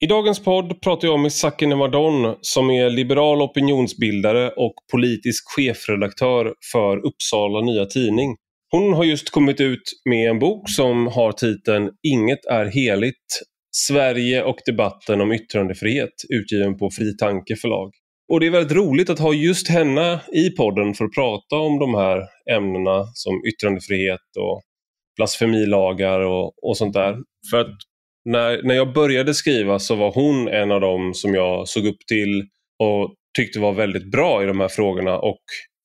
I dagens podd pratar jag med Sakine Madon som är liberal opinionsbildare och politisk chefredaktör för Uppsala Nya Tidning. Hon har just kommit ut med en bok som har titeln Inget är heligt. Sverige och debatten om yttrandefrihet utgiven på Fri Tanke förlag. Och det är väldigt roligt att ha just henne i podden för att prata om de här ämnena som yttrandefrihet och blasfemilagar och, och sånt där. För att när, när jag började skriva så var hon en av dem som jag såg upp till och tyckte var väldigt bra i de här frågorna. Och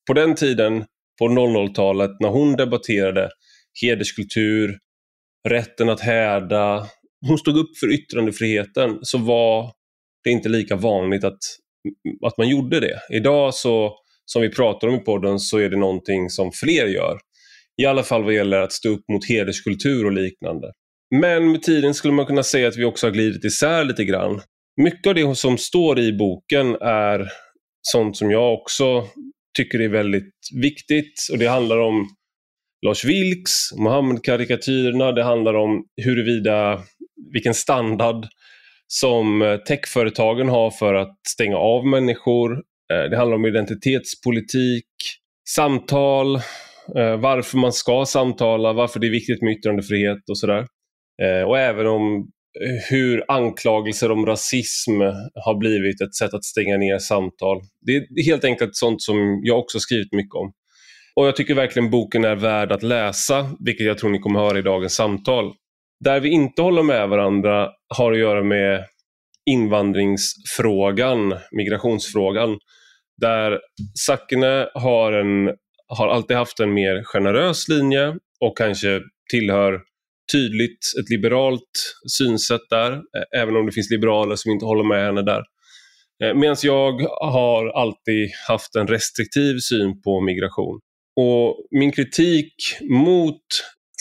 på den tiden, på 00-talet, när hon debatterade hederskultur, rätten att häda, hon stod upp för yttrandefriheten, så var det inte lika vanligt att, att man gjorde det. Idag så, som vi pratar om i podden, så är det någonting som fler gör. I alla fall vad gäller att stå upp mot hederskultur och liknande. Men med tiden skulle man kunna säga att vi också har glidit isär lite grann. Mycket av det som står i boken är sånt som jag också tycker är väldigt viktigt och det handlar om Lars Vilks, Mohammed-karikatyrerna, det handlar om huruvida vilken standard som eh, techföretagen har för att stänga av människor. Eh, det handlar om identitetspolitik, samtal, eh, varför man ska samtala, varför det är viktigt med yttrandefrihet och sådär. Eh, och även om eh, hur anklagelser om rasism har blivit ett sätt att stänga ner samtal. Det är helt enkelt sånt som jag också skrivit mycket om. Och jag tycker verkligen boken är värd att läsa, vilket jag tror ni kommer höra i dagens samtal. Där vi inte håller med varandra har att göra med invandringsfrågan, migrationsfrågan. Där Sakine har, en, har alltid haft en mer generös linje och kanske tillhör tydligt ett liberalt synsätt där, eh, även om det finns liberaler som inte håller med henne där. Eh, medan jag har alltid haft en restriktiv syn på migration. Och min kritik mot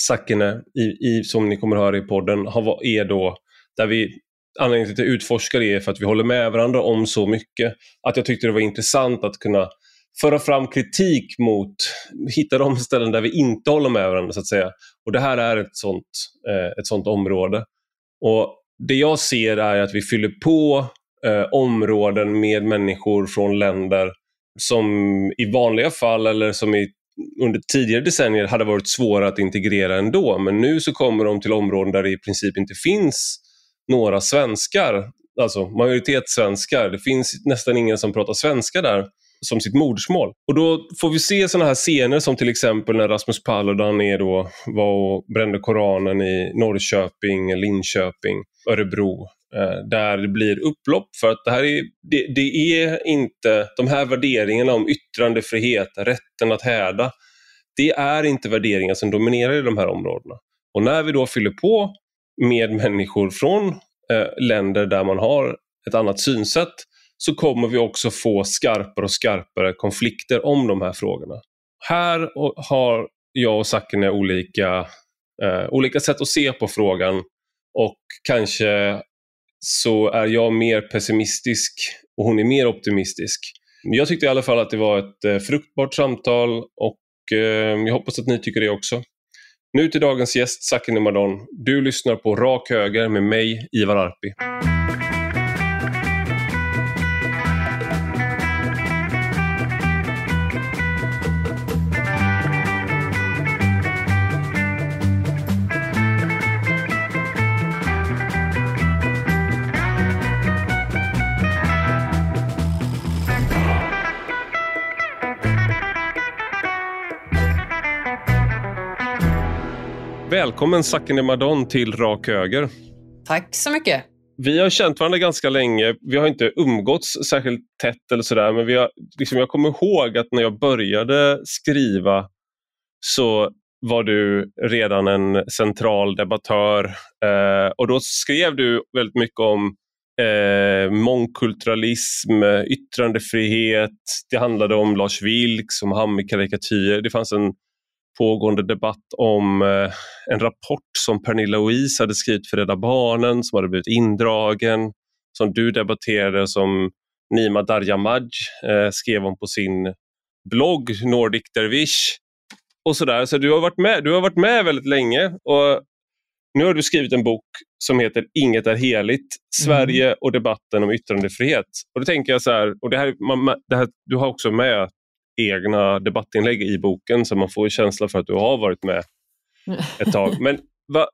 Sakine, i, i, som ni kommer att höra i podden, har, är då där vi Anledningen till att jag utforskar det är för att vi håller med varandra om så mycket. Att jag tyckte det var intressant att kunna föra fram kritik mot, hitta de ställen där vi inte håller med varandra så att säga. Och det här är ett sånt, eh, ett sånt område. Och Det jag ser är att vi fyller på eh, områden med människor från länder som i vanliga fall eller som i, under tidigare decennier hade varit svåra att integrera ändå. Men nu så kommer de till områden där det i princip inte finns några svenskar, alltså majoritetssvenskar. Det finns nästan ingen som pratar svenska där som sitt modersmål. Och då får vi se sådana här scener som till exempel när Rasmus Paludan är då, var och brände Koranen i Norrköping, Linköping, Örebro. Eh, där det blir upplopp för att det här är, det, det är inte de här värderingarna om yttrandefrihet, rätten att häda. Det är inte värderingar som dominerar i de här områdena. Och när vi då fyller på med människor från eh, länder där man har ett annat synsätt så kommer vi också få skarpare och skarpare konflikter om de här frågorna. Här har jag och Sakine olika, eh, olika sätt att se på frågan och kanske så är jag mer pessimistisk och hon är mer optimistisk. Jag tyckte i alla fall att det var ett eh, fruktbart samtal och eh, jag hoppas att ni tycker det också. Nu till dagens gäst Sakine Madon. Du lyssnar på Rak Höger med mig, Ivar Arpi. Välkommen Sakine Madon till Rak Höger. Tack så mycket. Vi har känt varandra ganska länge. Vi har inte umgåtts särskilt tätt eller sådär men vi har, liksom, jag kommer ihåg att när jag började skriva så var du redan en central debattör eh, och då skrev du väldigt mycket om eh, mångkulturalism, yttrandefrihet, det handlade om Lars Vilks, om Hamid-karikatyrer. Det fanns en pågående debatt om eh, en rapport som Pernilla Louise hade skrivit för Rädda Barnen som hade blivit indragen, som du debatterade som Nima Darjamaj eh, skrev om på sin blogg Nordic Dervish. Och sådär. Så du har varit med, du har varit med väldigt länge. Och nu har du skrivit en bok som heter Inget är heligt, Sverige mm. och debatten om yttrandefrihet. Och då tänker jag så här, och det här, man, det här, du har också med egna debattinlägg i boken så man får en känsla för att du har varit med ett tag. Men va,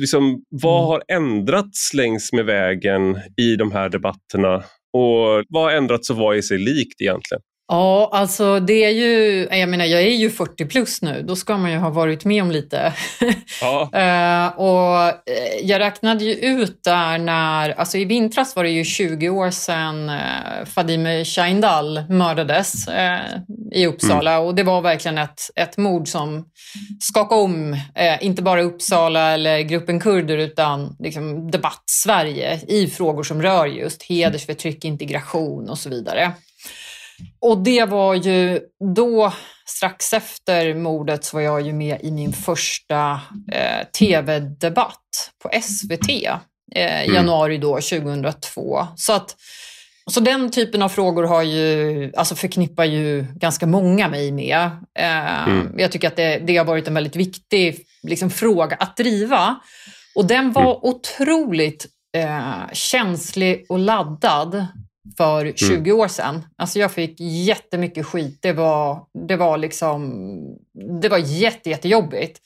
liksom, vad mm. har ändrats längs med vägen i de här debatterna? Och vad har ändrats och vad är sig likt egentligen? Ja, alltså det är ju, jag menar jag är ju 40 plus nu, då ska man ju ha varit med om lite. Ja. uh, och eh, jag räknade ju ut där när, alltså i vintras var det ju 20 år sedan uh, Fadime Shahindal mördades uh, i Uppsala mm. och det var verkligen ett, ett mord som skakade om, inte bara Uppsala eller gruppen kurder utan liksom debatt-Sverige i frågor som rör just hedersförtryck, integration och så vidare. Och det var ju då, strax efter mordet, så var jag ju med i min första eh, tv-debatt på SVT eh, i mm. januari då, 2002. Så att så den typen av frågor har ju, alltså förknippar ju ganska många mig med. Eh, mm. Jag tycker att det, det, har varit en väldigt viktig liksom, fråga att driva. Och den var mm. otroligt eh, känslig och laddad för 20 mm. år sedan. Alltså jag fick jättemycket skit. Det var, det var, liksom, det var jätte, jättejobbigt.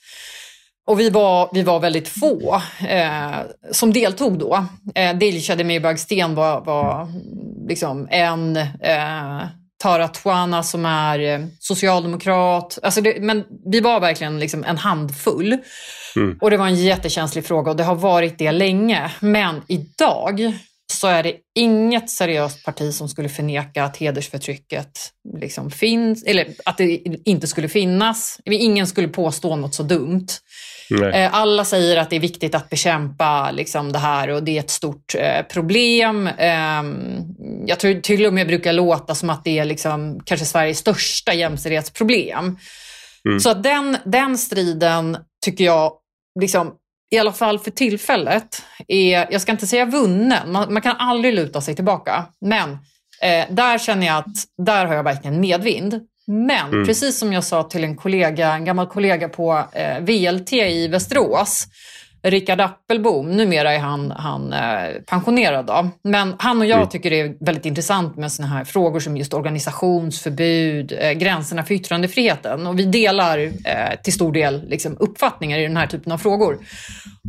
Och vi var, vi var väldigt få eh, som deltog då. Eh, Dilshah Demirbag-Sten var, var liksom en, eh, Tara Tuana som är eh, socialdemokrat. Alltså det, men vi var verkligen liksom en handfull. Mm. Och det var en jättekänslig fråga och det har varit det länge. Men idag så är det inget seriöst parti som skulle förneka att hedersförtrycket liksom finns, eller att det inte skulle finnas. Ingen skulle påstå något så dumt. Nej. Eh, alla säger att det är viktigt att bekämpa liksom, det här och det är ett stort eh, problem. Eh, jag tror till och med brukar låta som att det är liksom, kanske Sveriges största jämställdhetsproblem. Mm. Så den, den striden tycker jag liksom, i alla fall för tillfället, är, jag ska inte säga vunnen, man, man kan aldrig luta sig tillbaka, men eh, där känner jag att där har jag verkligen medvind. Men mm. precis som jag sa till en kollega, en gammal kollega på eh, VLT i Västerås, Rickard Appelbom, numera är han, han eh, pensionerad. Då. Men han och jag mm. tycker det är väldigt intressant med såna här frågor som just organisationsförbud, eh, gränserna för yttrandefriheten. Och vi delar eh, till stor del liksom, uppfattningar i den här typen av frågor.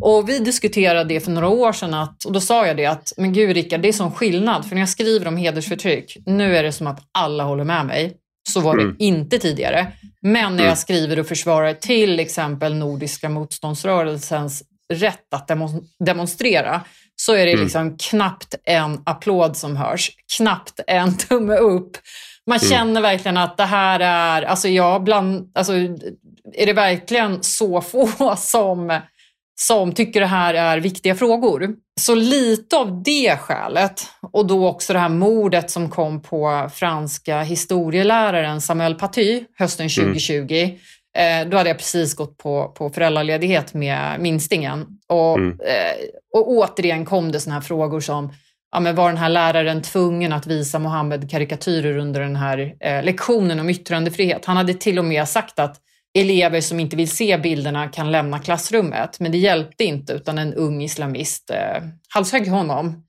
Och vi diskuterade det för några år sedan att, och då sa jag det att, men gud Rickard, det är sån skillnad. För när jag skriver om hedersförtryck, nu är det som att alla håller med mig. Så var det mm. inte tidigare. Men när jag mm. skriver och försvarar till exempel Nordiska motståndsrörelsens rätt att demonstrera så är det mm. liksom knappt en applåd som hörs, knappt en tumme upp. Man mm. känner verkligen att det här är, alltså jag bland, alltså är det verkligen så få som, som tycker det här är viktiga frågor? Så lite av det skälet och då också det här mordet som kom på franska historieläraren Samuel Paty hösten 2020 mm. Eh, då hade jag precis gått på, på föräldraledighet med minstingen. Och, mm. eh, och återigen kom det såna här frågor som ja, men var den här läraren tvungen att visa Mohammed-karikatyrer under den här eh, lektionen om yttrandefrihet? Han hade till och med sagt att elever som inte vill se bilderna kan lämna klassrummet. Men det hjälpte inte utan en ung islamist eh, halshögg honom.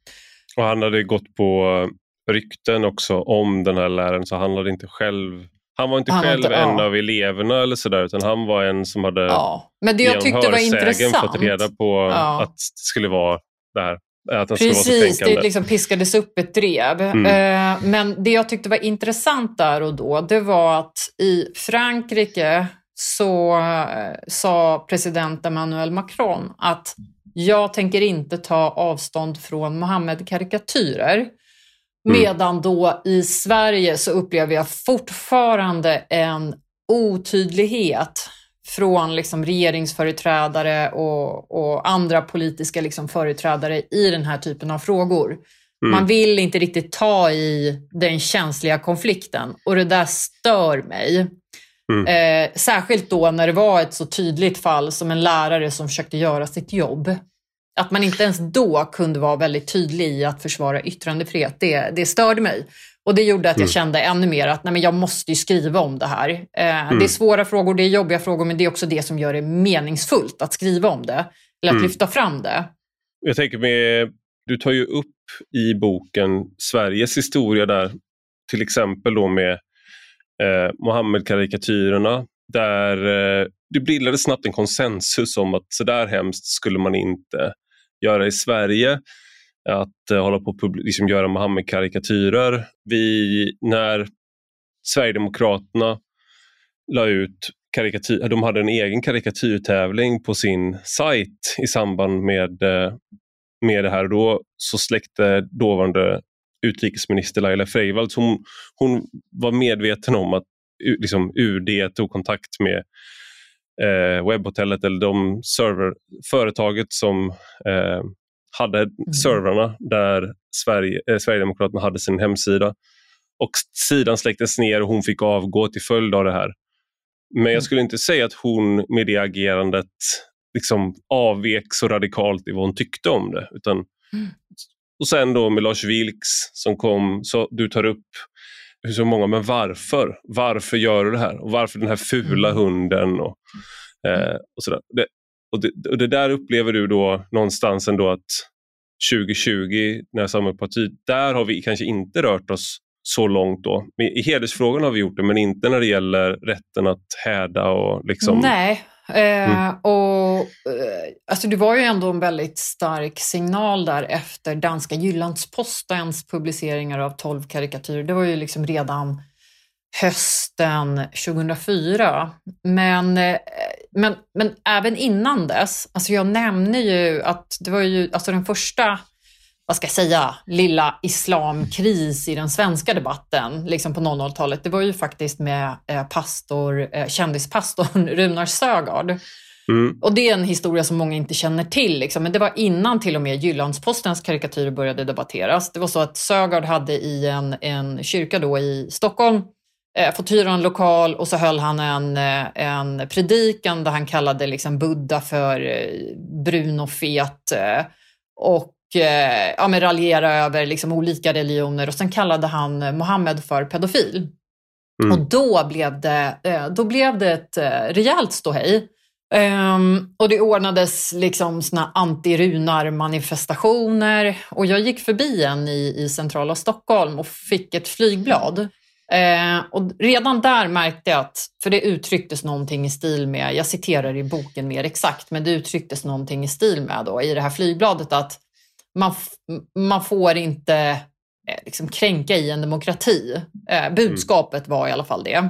Och han hade gått på rykten också om den här läraren så han hade inte själv han var inte han själv inte, en ja. av eleverna eller sådär utan han var en som hade ja. Men det jag tyckte var intressant. fått reda på ja. att det skulle vara det här. Att Precis, det liksom piskades upp ett drev. Mm. Eh, men det jag tyckte var intressant där och då, det var att i Frankrike så eh, sa president Emmanuel Macron att jag tänker inte ta avstånd från Mohammed-karikatyrer. Mm. Medan då i Sverige så upplever jag fortfarande en otydlighet från liksom regeringsföreträdare och, och andra politiska liksom företrädare i den här typen av frågor. Mm. Man vill inte riktigt ta i den känsliga konflikten och det där stör mig. Mm. Eh, särskilt då när det var ett så tydligt fall som en lärare som försökte göra sitt jobb. Att man inte ens då kunde vara väldigt tydlig i att försvara yttrandefrihet, det, det störde mig. Och det gjorde att jag mm. kände ännu mer att nej, men jag måste skriva om det här. Eh, mm. Det är svåra frågor, det är jobbiga frågor, men det är också det som gör det meningsfullt att skriva om det. eller att mm. lyfta fram det. Jag tänker med, du tar ju upp i boken Sveriges historia där, till exempel då med eh, Mohammed-karikatyrerna där eh, det bildades snabbt en konsensus om att så där hemskt skulle man inte göra i Sverige. Att eh, hålla på och liksom göra Muhammedkarikatyrer. när Sverigedemokraterna la ut karikatyr, de hade en egen karikatyrtävling på sin sajt i samband med, eh, med det här. Då så släckte dåvarande utrikesminister Laila Freivalds, hon, hon var medveten om att liksom, UD tog kontakt med eh, webbhotellet eller de server, företaget som eh, hade mm. servrarna där Sverige, eh, Sverigedemokraterna hade sin hemsida. Och sidan släcktes ner och hon fick avgå till följd av det här. Men jag mm. skulle inte säga att hon med det agerandet liksom avvek så radikalt i vad hon tyckte om det. Utan, mm. Och sen då med Lars Vilks som kom, så du tar upp hur så många, men varför? Varför gör du det här? Och varför den här fula mm. hunden? Och, eh, och sådär. Det, och, det, och det där upplever du då någonstans ändå att 2020 när samma parti, där har vi kanske inte rört oss så långt då. I hedersfrågan har vi gjort det, men inte när det gäller rätten att häda och liksom... Nej, Mm. eh, mm. och eh, alltså det var ju ändå en väldigt stark signal där efter danska Jyllandspostens publiceringar av 12 karikatyrer. Det var ju liksom redan hösten 2004. Men, eh, men, men även innan dess, alltså jag nämner ju att det var ju alltså den första vad ska jag säga, lilla islamkris i den svenska debatten liksom på 00-talet, det var ju faktiskt med eh, pastor, eh, kändispastorn Runar Sögaard. Mm. Och det är en historia som många inte känner till, liksom. men det var innan till och med Jyllandspostens karikatyrer började debatteras. Det var så att Sögaard hade i en, en kyrka då i Stockholm eh, fått hyra en lokal och så höll han en, eh, en predikan där han kallade liksom Buddha för brun och fet. Och ja, men raljera över liksom olika religioner och sen kallade han Mohammed för pedofil. Mm. Och då blev det, eh, då blev det ett eh, rejält ståhej. Um, och det ordnades liksom såna anti-runar-manifestationer och jag gick förbi en i, i centrala Stockholm och fick ett flygblad. Uh, och redan där märkte jag att, för det uttrycktes någonting i stil med, jag citerar i boken mer exakt, men det uttrycktes någonting i stil med då i det här flygbladet att man, man får inte eh, liksom kränka i en demokrati. Eh, budskapet var i alla fall det.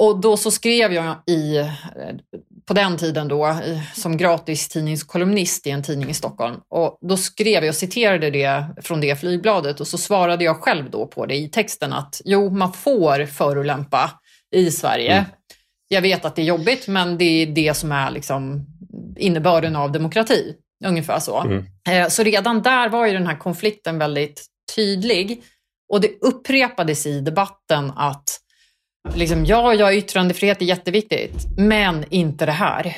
Och då så skrev jag i, eh, på den tiden då, som gratis tidningskolumnist i en tidning i Stockholm. Och då skrev jag och citerade det från det flygbladet och så svarade jag själv då på det i texten att jo, man får förolämpa i Sverige. Mm. Jag vet att det är jobbigt, men det är det som är liksom innebörden av demokrati. Ungefär så. Mm. Eh, så redan där var ju den här konflikten väldigt tydlig. Och det upprepades i debatten att liksom, ja, ja, yttrandefrihet är jätteviktigt, men inte det här.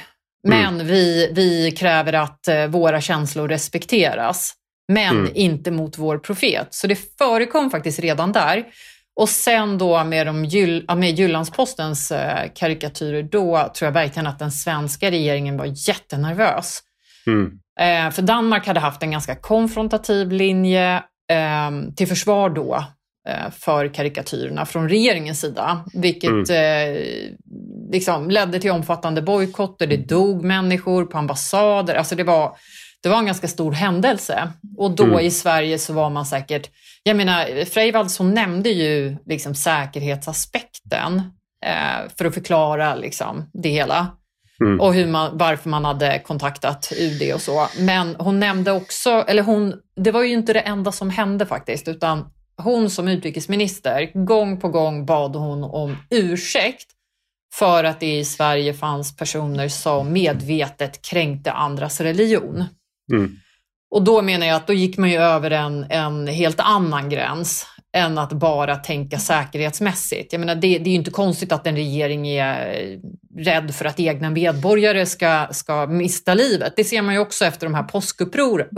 Men mm. vi, vi kräver att eh, våra känslor respekteras, men mm. inte mot vår profet. Så det förekom faktiskt redan där. Och sen då med, de Gyll, med Jyllandspostens eh, karikatyrer, då tror jag verkligen att den svenska regeringen var jättenervös. Mm. Eh, för Danmark hade haft en ganska konfrontativ linje eh, till försvar då eh, för karikatyrerna från regeringens sida, vilket mm. eh, liksom ledde till omfattande bojkotter. Det dog människor på ambassader. Alltså det var, det var en ganska stor händelse. Och då mm. i Sverige så var man säkert... Jag menar, Freivalds hon nämnde ju liksom säkerhetsaspekten eh, för att förklara liksom det hela. Mm. och hur man, varför man hade kontaktat UD och så. Men hon nämnde också, eller hon, det var ju inte det enda som hände faktiskt, utan hon som utrikesminister, gång på gång bad hon om ursäkt för att det i Sverige fanns personer som medvetet kränkte andras religion. Mm. Och då menar jag att då gick man ju över en, en helt annan gräns än att bara tänka säkerhetsmässigt. Jag menar, det, det är ju inte konstigt att en regering är rädd för att egna medborgare ska, ska mista livet. Det ser man ju också efter de här påskuppror,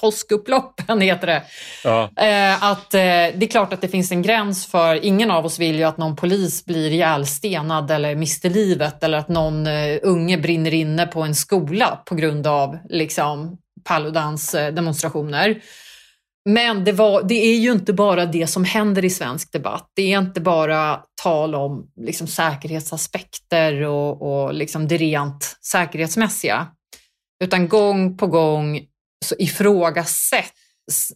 påskupploppen heter det. Ja. Eh, att eh, det är klart att det finns en gräns för, ingen av oss vill ju att någon polis blir ihjälstenad eller mister livet eller att någon eh, unge brinner inne på en skola på grund av liksom, Paludans eh, demonstrationer. Men det, var, det, är ju inte bara det som händer i svensk debatt. Det är inte bara tal om liksom, säkerhetsaspekter och, och liksom det rent säkerhetsmässiga. Utan gång på gång så ifrågasätts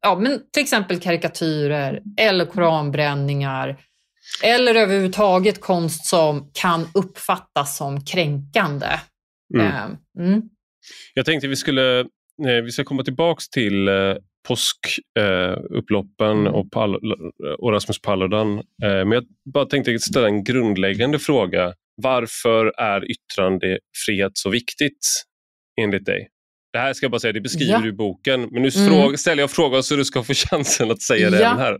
ja, men till exempel karikatyrer eller koranbränningar eller överhuvudtaget konst som kan uppfattas som kränkande. Mm. Ehm, mm. Jag tänkte vi skulle eh, vi ska komma tillbaks till eh, påskupploppen mm. och, och Rasmus Paludan. Eh, men jag bara tänkte ställa en grundläggande fråga. Varför är yttrandefrihet så viktigt enligt dig? Det här ska jag bara säga, det beskriver ja. du i boken. Men nu mm. ställer jag frågan så du ska få chansen att säga det ja. här.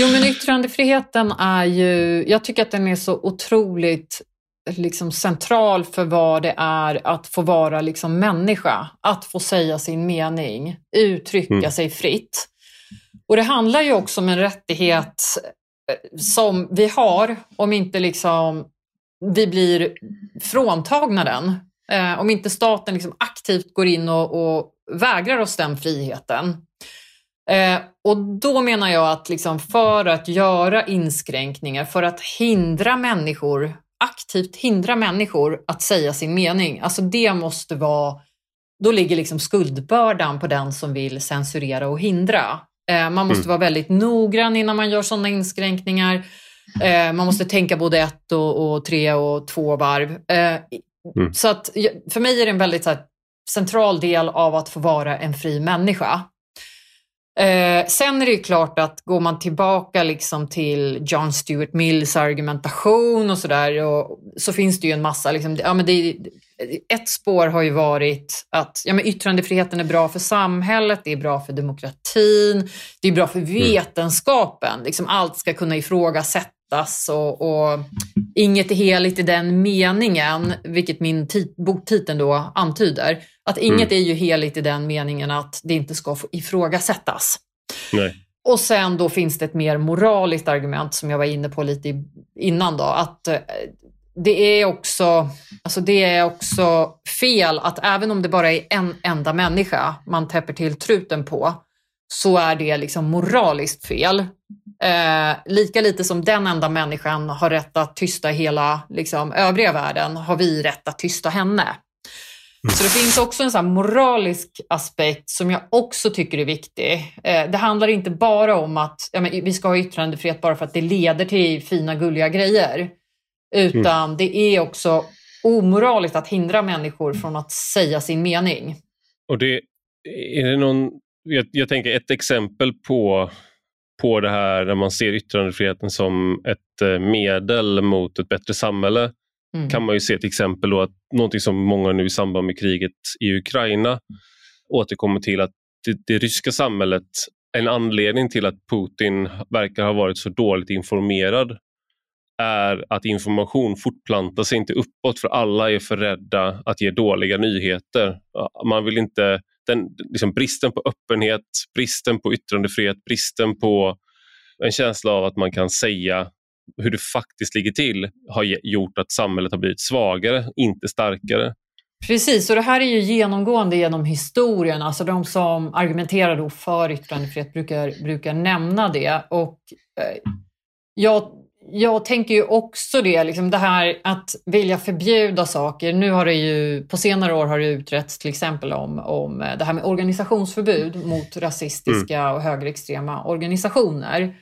jo, men yttrandefriheten är ju... Jag tycker att den är så otroligt liksom central för vad det är att få vara liksom människa. Att få säga sin mening, uttrycka mm. sig fritt. Och det handlar ju också om en rättighet eh, som vi har om inte liksom vi blir fråntagna den. Eh, om inte staten liksom aktivt går in och, och vägrar oss den friheten. Eh, och då menar jag att liksom för att göra inskränkningar, för att hindra människor, aktivt hindra människor att säga sin mening, alltså det måste vara, då ligger liksom skuldbördan på den som vill censurera och hindra. Eh, man måste mm. vara väldigt noggrann innan man gör sådana inskränkningar. Eh, man måste tänka både ett och, och tre och två varv. Eh, Mm. Så att för mig är det en väldigt här, central del av att få vara en fri människa. Eh, sen är det ju klart att går man tillbaka liksom till John Stuart Mills argumentation och sådär så finns det ju en massa, liksom, ja, men det, ett spår har ju varit att ja, men yttrandefriheten är bra för samhället, det är bra för demokratin, det är bra för mm. vetenskapen. Liksom allt ska kunna ifrågasättas och, och inget är heligt i den meningen, vilket min boktiteln då antyder. Att inget mm. är ju heligt i den meningen att det inte ska ifrågasättas. Nej. Och sen då finns det ett mer moraliskt argument som jag var inne på lite innan då, att eh, det är också, alltså det är också fel att även om det bara är en enda människa man täpper till truten på, så är det liksom moraliskt fel. Eh, lika lite som den enda människan har rätt att tysta hela liksom, övriga världen, har vi rätt att tysta henne. Mm. Så det finns också en sån moralisk aspekt som jag också tycker är viktig. Eh, det handlar inte bara om att ja, men vi ska ha yttrandefrihet bara för att det leder till fina gulliga grejer. Utan mm. det är också omoraliskt att hindra människor från att säga sin mening. Och det, är det någon, jag, jag tänker ett exempel på, på det här när man ser yttrandefriheten som ett eh, medel mot ett bättre samhälle mm. kan man ju se till exempel då att någonting som många nu i samband med kriget i Ukraina återkommer till att det, det ryska samhället, en anledning till att Putin verkar ha varit så dåligt informerad är att information fortplantar sig inte uppåt för alla är för rädda att ge dåliga nyheter. Man vill inte, den, liksom bristen på öppenhet, bristen på yttrandefrihet, bristen på en känsla av att man kan säga hur det faktiskt ligger till har gjort att samhället har blivit svagare, inte starkare. Precis, och det här är ju genomgående genom historien. Alltså de som argumenterar för yttrandefrihet brukar, brukar nämna det. Och eh, jag jag tänker ju också det, liksom det här att vilja förbjuda saker. Nu har det ju, på senare år har det utretts till exempel om, om det här med organisationsförbud mot rasistiska mm. och högerextrema organisationer.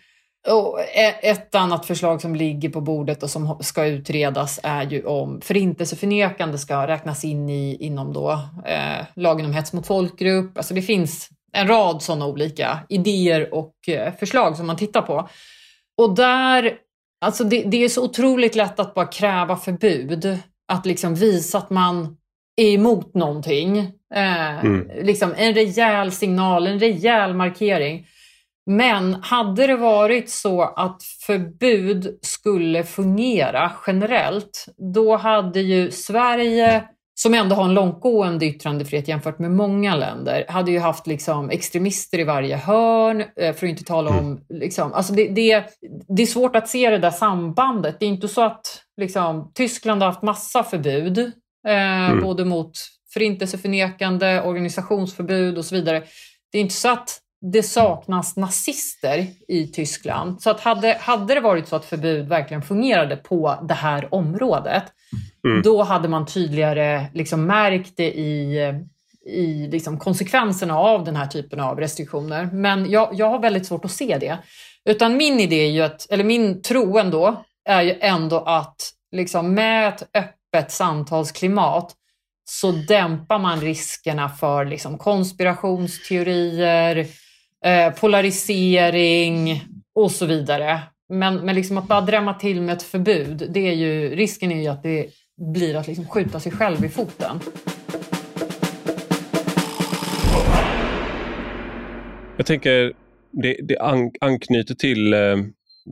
Och e, ett annat förslag som ligger på bordet och som ska utredas är ju om förintelseförnekande ska räknas in i, inom då, eh, lagen om hets mot folkgrupp. Alltså det finns en rad sådana olika idéer och eh, förslag som man tittar på. Och där Alltså det, det, är så otroligt lätt att bara kräva förbud. Att liksom visa att man är emot någonting. Eh, mm. liksom en rejäl signal, en rejäl markering. Men hade det varit så att förbud skulle fungera generellt, då hade ju Sverige som ändå har en långtgående yttrandefrihet jämfört med många länder, hade ju haft liksom extremister i varje hörn, eh, för att inte tala om... Mm. Liksom, alltså det, det, det är svårt att se det där sambandet. Det är inte så att liksom, Tyskland har haft massa förbud, eh, mm. både mot förintelseförnekande, organisationsförbud och så vidare. Det är inte så att det saknas nazister i Tyskland. Så att hade, hade det varit så att förbud verkligen fungerade på det här området, mm. då hade man tydligare liksom märkt det i, i liksom konsekvenserna av den här typen av restriktioner. Men jag, jag har väldigt svårt att se det. Utan min idé är ju att, eller min tro ändå, är ju ändå att liksom med ett öppet samtalsklimat så dämpar man riskerna för liksom konspirationsteorier, eh, polarisering och så vidare. Men, men liksom att bara drämma till med ett förbud, det är ju, risken är ju att det blir att liksom skjuta sig själv i foten. Jag tänker, det, det an, anknyter till eh,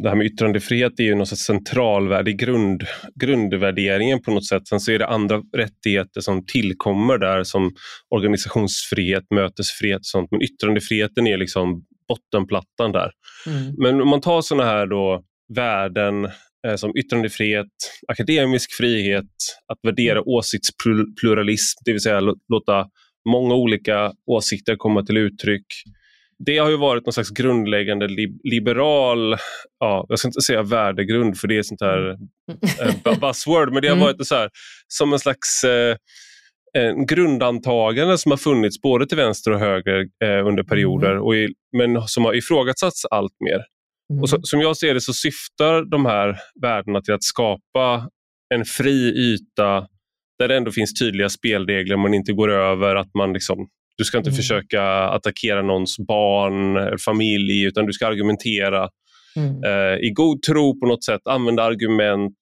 det här med yttrandefrihet är ju något centralvärde, grund, grundvärderingen på något sätt. Sen så är det andra rättigheter som tillkommer där som organisationsfrihet, mötesfrihet och sånt. Men yttrandefriheten är liksom bottenplattan där. Mm. Men om man tar sådana här då värden som yttrandefrihet, akademisk frihet, att värdera mm. åsiktspluralism, det vill säga låta många olika åsikter komma till uttryck det har ju varit någon slags grundläggande liberal, ja, jag ska inte säga värdegrund för det är sånt här eh, buzzword, men det har mm. varit så här, som en slags eh, en grundantagande som har funnits både till vänster och höger eh, under perioder, mm. och i, men som har ifrågasatts allt mer. Mm. Och så, som jag ser det så syftar de här värdena till att skapa en fri yta där det ändå finns tydliga spelregler man inte går över, att man liksom du ska inte mm. försöka attackera någons barn, familj, utan du ska argumentera mm. eh, i god tro på något sätt, använda argument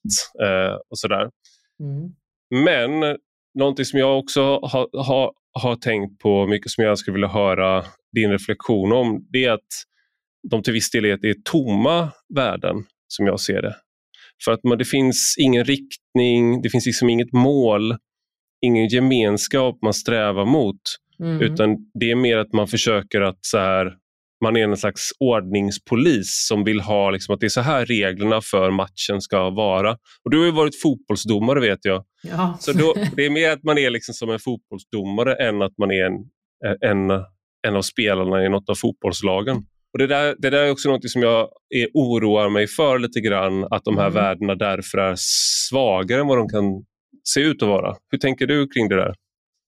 eh, och sådär. Mm. Men någonting som jag också har, har, har tänkt på mycket som jag skulle vilja höra din reflektion om, det är att de till viss del är, är tomma värden som jag ser det. För att man, det finns ingen riktning, det finns liksom inget mål, ingen gemenskap man strävar mot. Mm. Utan det är mer att man försöker att så här, man är en slags ordningspolis som vill ha liksom, att det är så här reglerna för matchen ska vara. Och Du har ju varit fotbollsdomare vet jag. Ja. Så då, det är mer att man är liksom som en fotbollsdomare än att man är en, en, en av spelarna i något av fotbollslagen. Och det, där, det där är också något som jag är, oroar mig för lite grann, att de här mm. värdena därför är svagare än vad de kan se ut att vara. Hur tänker du kring det där?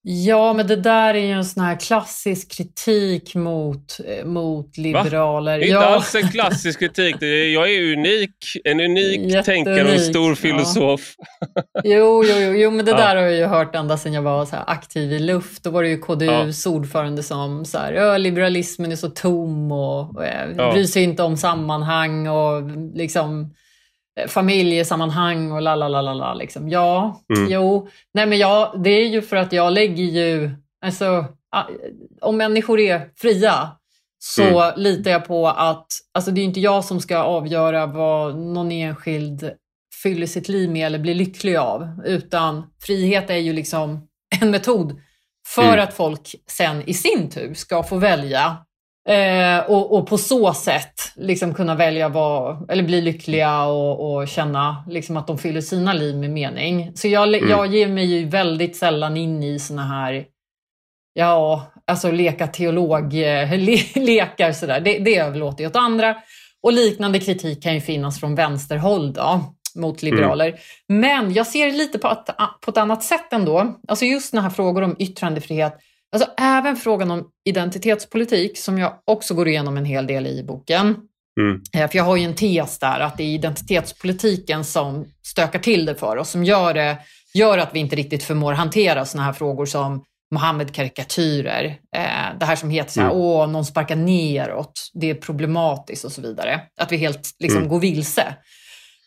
Ja, men det där är ju en sån här klassisk kritik mot, eh, mot liberaler. Va? Inte ja. alls en klassisk kritik. Jag är unik, en unik tänkare och en stor filosof. Ja. Jo, jo, jo, jo, men det ja. där har jag ju hört ända sedan jag var så aktiv i luft. Då var det ju KDUs ja. ordförande som så här, liberalismen är så tom och, och eh, bryr sig inte om sammanhang och liksom familjesammanhang och la la la la la. Liksom. Ja, mm. jo. Nej men ja, det är ju för att jag lägger ju, alltså om människor är fria så mm. litar jag på att, alltså det är inte jag som ska avgöra vad någon enskild fyller sitt liv med eller blir lycklig av, utan frihet är ju liksom en metod för mm. att folk sen i sin tur ska få välja Eh, och, och, på så sätt liksom kunna välja vad, eller bli lyckliga och, och känna liksom att de fyller sina liv med mening. Så jag, mm. jag ger mig ju väldigt sällan in i såna här, ja, alltså leka teolog-lekar eh, sådär. Det, det överlåter jag åt andra. Och liknande kritik kan ju finnas från vänsterhåll då, mot liberaler. Mm. Men jag ser lite på ett, på ett annat sätt ändå. Alltså just sådana här frågor om yttrandefrihet Alltså även frågan om identitetspolitik, som jag också går igenom en hel del i boken. Mm. Eh, för jag har ju en tes där, att det är identitetspolitiken som stökar till det för oss, som gör, det, gör att vi inte riktigt förmår hantera sådana här frågor som Mohammed-karikatyrer. Eh, det här som heter så här, mm. åh, någon sparkar neråt, det är problematiskt och så vidare. Att vi helt liksom mm. går vilse.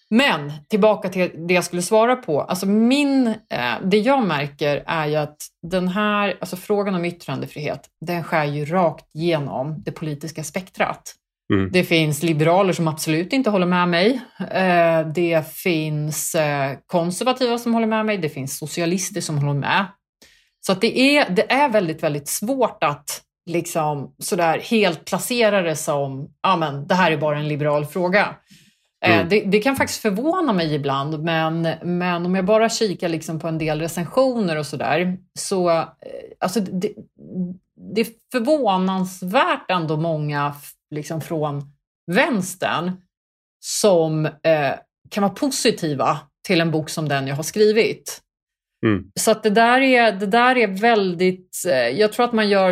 Men tillbaka till det jag skulle svara på. Alltså min, eh, det jag märker är ju att den här, alltså frågan om yttrandefrihet, den skär ju rakt igenom det politiska spektrat. Mm. Det finns liberaler som absolut inte håller med mig. Eh, det finns eh, konservativa som håller med mig. Det finns socialister som håller med. Så att det, är, det är väldigt, väldigt svårt att liksom sådär helt placera det som, ja men det här är bara en liberal fråga. Eh, mm. Det, det, kan faktiskt förvåna mig ibland, men, men om jag bara kikar liksom på en del recensioner och sådär, så alltså det, det är förvånansvärt ändå många liksom från vänstern som eh, kan vara positiva till en bok som den jag har skrivit. Mm. Så det där är, det där är väldigt, eh, jag tror att man gör,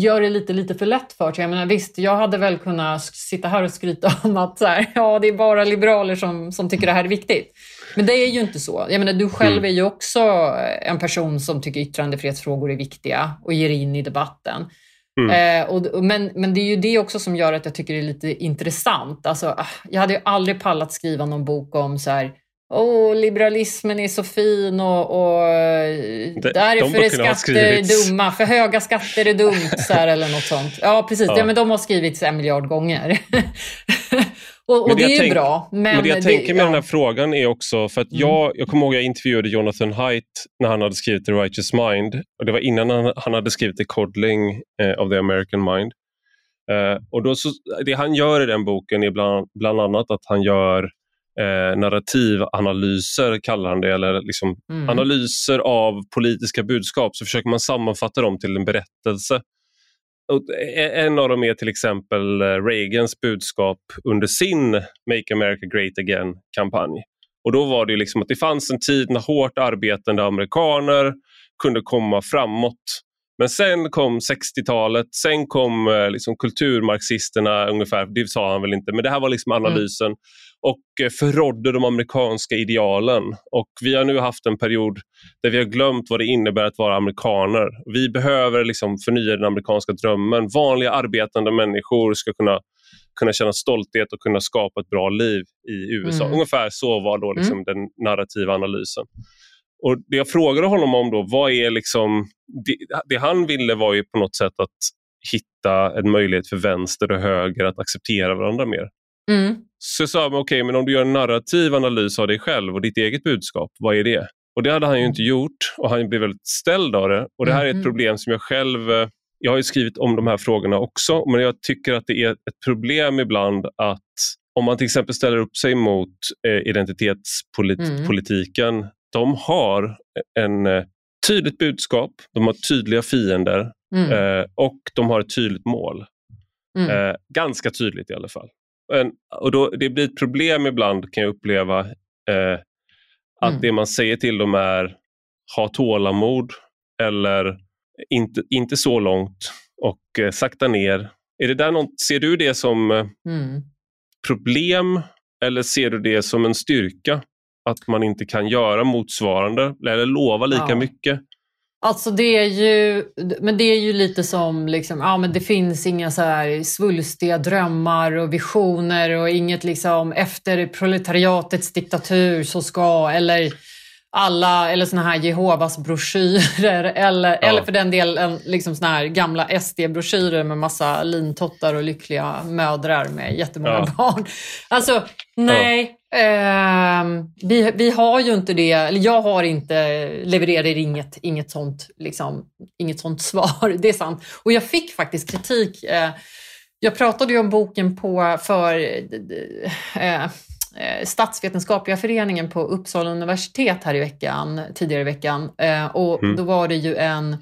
gör det lite, lite för lätt för sig. Jag menar, visst, jag hade väl kunnat sitta här och skryta om att så här, ja, det är bara liberaler som, som tycker det här är viktigt. Men det är ju inte så. Jag menar, du själv mm. är ju också en person som tycker yttrandefrihetsfrågor är viktiga och ger in i debatten. Mm. Eh, och, men, men det är ju det också som gör att jag tycker det är lite intressant. Alltså, ah, jag hade ju aldrig pallat skriva någon bok om så här, Åh, liberalismen är så fin och, och det, därför de är skatter dumma. För höga skatter är dumt, så här, eller något sånt. Ja, precis. Ja. ja men de har skrivits en miljard gånger. och, och det, det, är ju bra. Men, men det jag det, tänker med ja. den här frågan är också, för att mm. jag, jag kommer ihåg jag intervjuade Jonathan Haidt när han hade skrivit The Righteous Mind. Och Det var innan han, han hade skrivit The Coddling eh, of the American Mind. Eh, och då så, Det han gör i den boken är bland, bland annat att han gör eh, narrativanalyser, kallar han det, eller liksom mm. analyser av politiska budskap, så försöker man sammanfatta dem till en berättelse. Och en av dem är till exempel eh, Reagans budskap under sin Make America Great Again-kampanj. Och Då var det liksom att det fanns en tid när hårt arbetande amerikaner kunde komma framåt men sen kom 60-talet, sen kom eh, liksom kulturmarxisterna ungefär, det sa han väl inte, men det här var liksom mm. analysen. Mm. Och eh, förrådde de amerikanska idealen. Och Vi har nu haft en period där vi har glömt vad det innebär att vara amerikaner. Vi behöver liksom förnya den amerikanska drömmen. Vanliga arbetande människor ska kunna kunna känna stolthet och kunna skapa ett bra liv i USA. Mm. Ungefär så var då liksom mm. den narrativa analysen. Och Det jag frågade honom om då, vad är liksom... Det, det, han ville var ju på något sätt att hitta en möjlighet för vänster och höger att acceptera varandra mer. Mm. Så jag sa, okej, okay, men om du gör en narrativ analys av dig själv och ditt eget budskap, vad är det? Och Det hade han ju inte gjort och han blev väldigt ställd av det. Och Det här är ett mm. problem som jag själv eh, jag har skrivit om de här frågorna också, men jag tycker att det är ett problem ibland att om man till exempel ställer upp sig mot eh, identitetspolitiken mm de har en eh, tydligt budskap, de har tydliga fiender mm. eh, och de har ett tydligt mål. Mm. Eh, ganska tydligt i alla fall. En, och då, Det blir ett problem ibland kan jag uppleva eh, att mm. det man säger till dem är ha tålamod eller inte, inte så långt och eh, sakta ner. Är det där något, ser du det som eh, mm. problem eller ser du det som en styrka? att man inte kan göra motsvarande eller lova lika ja. mycket. Alltså det är ju, men det är ju lite som, liksom, ja men det finns inga så här svulstiga drömmar och visioner och inget liksom efter proletariatets diktatur så ska, eller alla, eller såna här Jehovas broschyrer eller, ja. eller för den delen liksom såna här gamla SD-broschyrer med massa lintottar och lyckliga mödrar med jättemånga ja. barn. Alltså, nej. Ja. Eh, vi, vi har ju inte det, eller jag har inte, levererar inget, inget, sånt, liksom, inget sånt svar, det är sant. Och jag fick faktiskt kritik. Eh, jag pratade ju om boken på, för eh, Eh, statsvetenskapliga föreningen på Uppsala universitet här i veckan, tidigare i veckan. Eh, och mm. då var det ju en,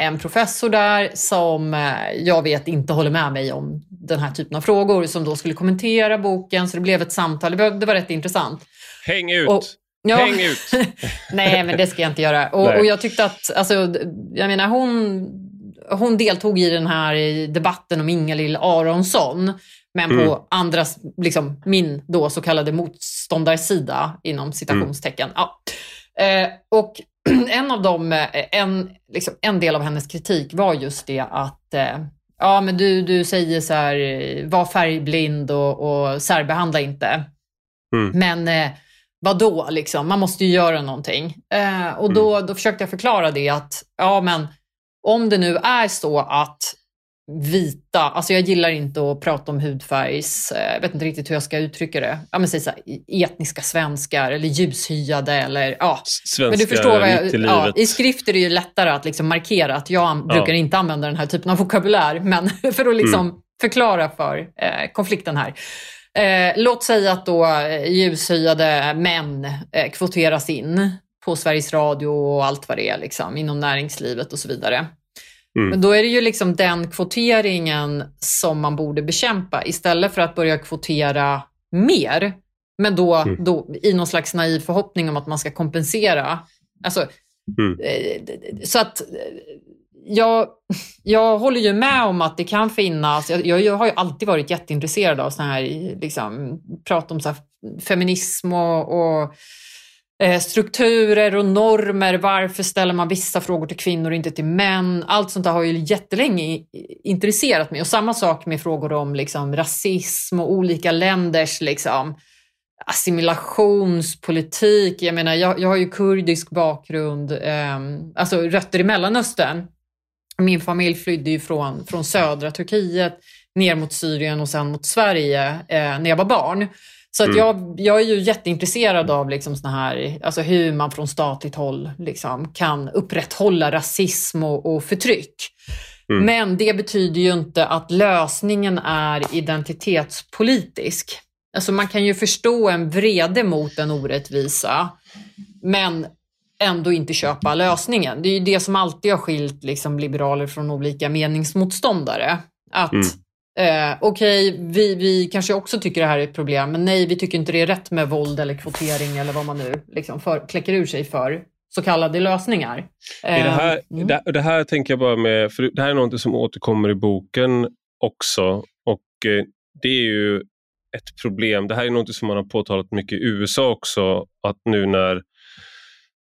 en professor där som eh, jag vet inte håller med mig om den här typen av frågor som då skulle kommentera boken. Så det blev ett samtal. Det var, det var rätt intressant. Häng ut! Och, Ja. Häng ut! Nej, men det ska jag inte göra. Och, och, jag tyckte att, alltså, jag menar hon, hon deltog i den här debatten om Ingalill Aronsson. Men mm. på andras, liksom, min då så kallade motståndarsida inom citationstecken. Mm. Ja. Eh, och en av dem, eh, en, liksom, en del av hennes kritik var just det att eh, ja, men du, du säger så här, var färgblind och, och särbehandla inte. Mm. Men eh, vad då liksom? Man måste ju göra någonting. Eh, och då, mm. då försökte jag förklara det att ja, men om det nu är så att vita, alltså jag gillar inte att prata om hudfärgs, eh, jag vet inte riktigt hur jag ska uttrycka det, ja men säg så här, etniska svenskar eller ljushyade eller ja. Svenskar men du förstår vad jag, i, ja, I skrift är det ju lättare att liksom markera att jag ja. brukar inte använda den här typen av vokabulär, men för att liksom mm. förklara för eh, konflikten här. Eh, låt säga att då eh, ljushyade män eh, kvoteras in på Sveriges Radio och allt vad det är, liksom, inom näringslivet och så vidare. Mm. Men då är det ju liksom den kvoteringen som man borde bekämpa istället för att börja kvotera mer. Men då, mm. då i någon slags naiv förhoppning om att man ska kompensera. Alltså, mm. Eh, så att jag, jag håller ju med om att det kan finnas, jag, jag har ju alltid varit jätteintresserad av sån här, liksom, prat om så feminism och, och eh, Eh, strukturer och normer. Varför ställer man vissa frågor till kvinnor och inte till män? Allt sånt där har ju jättelänge intresserat mig. Och samma sak med frågor om liksom, rasism och olika länders liksom, assimilationspolitik. Jag menar, jag, jag har ju kurdisk bakgrund, eh, alltså rötter i Mellanöstern. Min familj flydde ju från, från södra Turkiet ner mot Syrien och sen mot Sverige eh, när jag var barn. Så att mm. jag, jag är ju jätteintresserad av liksom såna här, alltså hur man från statligt håll liksom kan upprätthålla rasism och, och förtryck. Mm. Men det betyder ju inte att lösningen är identitetspolitisk. Alltså man kan ju förstå en vrede mot en orättvisa, men ändå inte köpa lösningen. Det är ju det som alltid har skilt liksom, liberaler från olika meningsmotståndare. Att mm. Eh, okej, okay, vi, vi kanske också tycker det här är ett problem, men nej, vi tycker inte det är rätt med våld eller kvotering eller vad man nu liksom för, kläcker ur sig för så kallade lösningar. Eh, det, här, mm. det, det, här tänker jag bara med, för det här är något som återkommer i boken också och eh, det är ju ett problem. Det här är något som man har påtalat mycket i USA också, att nu när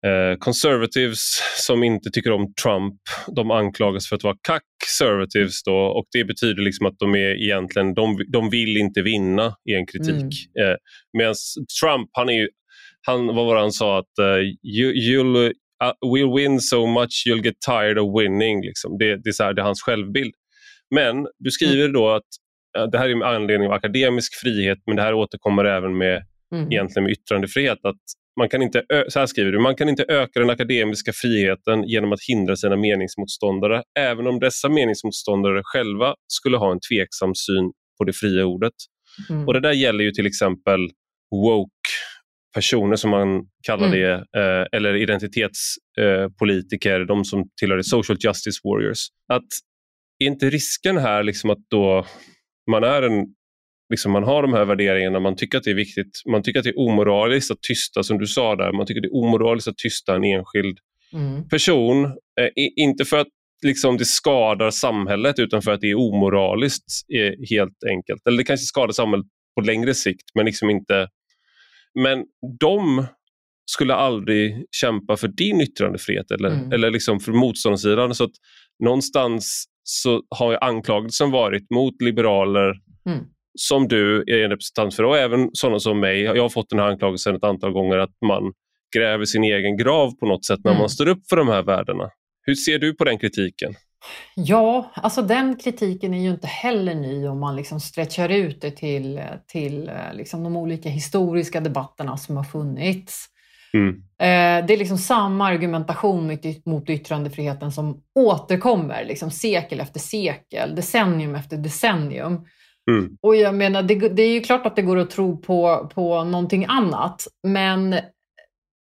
Eh, conservatives som inte tycker om Trump, de anklagas för att vara conservatives då och det betyder liksom att de är egentligen, de, de vill inte vinna i en kritik. Mm. Eh, Medan Trump, han är ju, han, vad var det han sa att uh, you, you'll uh, will win so much you'll get tired of winning. Liksom. Det, det, är så här, det är hans självbild. Men du skriver mm. då att uh, det här är med anledning av akademisk frihet men det här återkommer även med mm. egentligen med yttrandefrihet. Att man kan inte, så här skriver du, man kan inte öka den akademiska friheten genom att hindra sina meningsmotståndare, även om dessa meningsmotståndare själva skulle ha en tveksam syn på det fria ordet. Mm. Och Det där gäller ju till exempel woke personer som man kallar mm. det, eh, eller identitetspolitiker, eh, de som tillhör social justice warriors. Att är inte risken här liksom att då man är en liksom man har de här värderingarna, man tycker att det är viktigt, man tycker att det är omoraliskt att tysta, som du sa där, man tycker det är omoraliskt att tysta en enskild mm. person. Eh, inte för att liksom, det skadar samhället utan för att det är omoraliskt eh, helt enkelt. Eller det kanske skadar samhället på längre sikt men liksom inte... Men de skulle aldrig kämpa för din yttrandefrihet eller, mm. eller liksom för motståndarsidan. Så att någonstans så har anklagelsen varit mot liberaler mm som du är en representant för och även sådana som mig. Jag har fått den här anklagelsen ett antal gånger att man gräver sin egen grav på något sätt när mm. man står upp för de här värdena. Hur ser du på den kritiken? Ja, alltså den kritiken är ju inte heller ny om man liksom stretchar ut det till, till liksom de olika historiska debatterna som har funnits. Mm. Eh, det är liksom samma argumentation mot yttrandefriheten som återkommer liksom sekel efter sekel, decennium efter decennium. Mm. Och jag menar, det, det, är ju klart att det går att tro på, på någonting annat, men,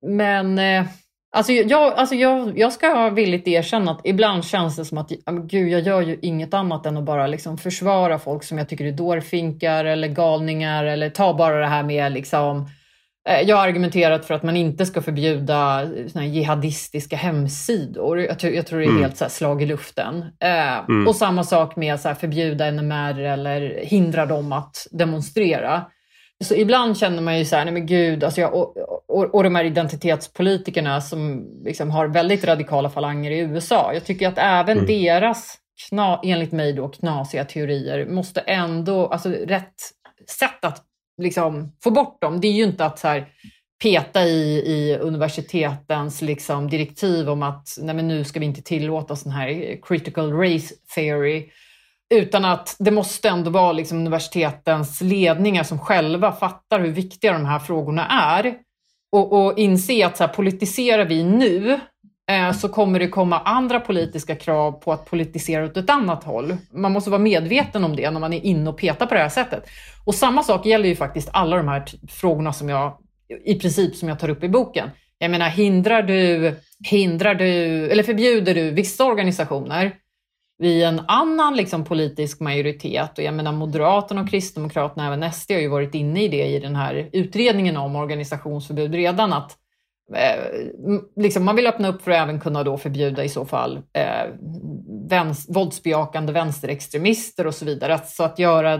men eh, Alltså jag, alltså jag, jag ska villigt erkänna att ibland känns det som att gud, jag gör ju inget annat än att bara liksom försvara folk som jag tycker är dårfinkar eller galningar eller ta bara det här med liksom Eh, jag har argumenterat för att man inte ska förbjuda såna jihadistiska hemsidor. Jag tror, jag tror det är mm. helt så slag i luften. Eh, mm. Och samma sak med att förbjuda NMR eller hindra dem att demonstrera. Så ibland känner man ju så här, nej men gud, alltså jag, och, och, och de här identitetspolitikerna som liksom har väldigt radikala falanger i USA. Jag tycker att även mm. deras, kna, enligt mig då, knasiga teorier måste ändå, alltså rätt sätt att liksom, få bort dem. Det är ju inte att så här, peta i, i universitetens liksom, direktiv om att nej, men nu ska vi inte tillåta sån här critical race theory. utan att det måste ändå vara liksom universitetens ledningar som själva fattar hur viktiga de här frågorna är. Och, och inse att så här, politiserar vi nu Eh, så kommer det komma andra politiska krav på att politisera åt ett annat håll. Man måste vara medveten om det när man är inne och petar på det här sättet. Och samma sak gäller ju faktiskt alla de här frågorna som jag i princip som jag tar upp i boken. Jag menar, hindrar du, hindrar du eller förbjuder du vissa organisationer vid en annan liksom, politisk majoritet. Och jag menar Moderaterna och Kristdemokraterna, även SD har ju varit inne i det i den här utredningen om organisationsförbud redan. att eh, liksom, Man vill öppna upp för att även kunna då förbjuda i så fall eh, vänster, våldsbejakande vänsterextremister och så vidare. Så att göra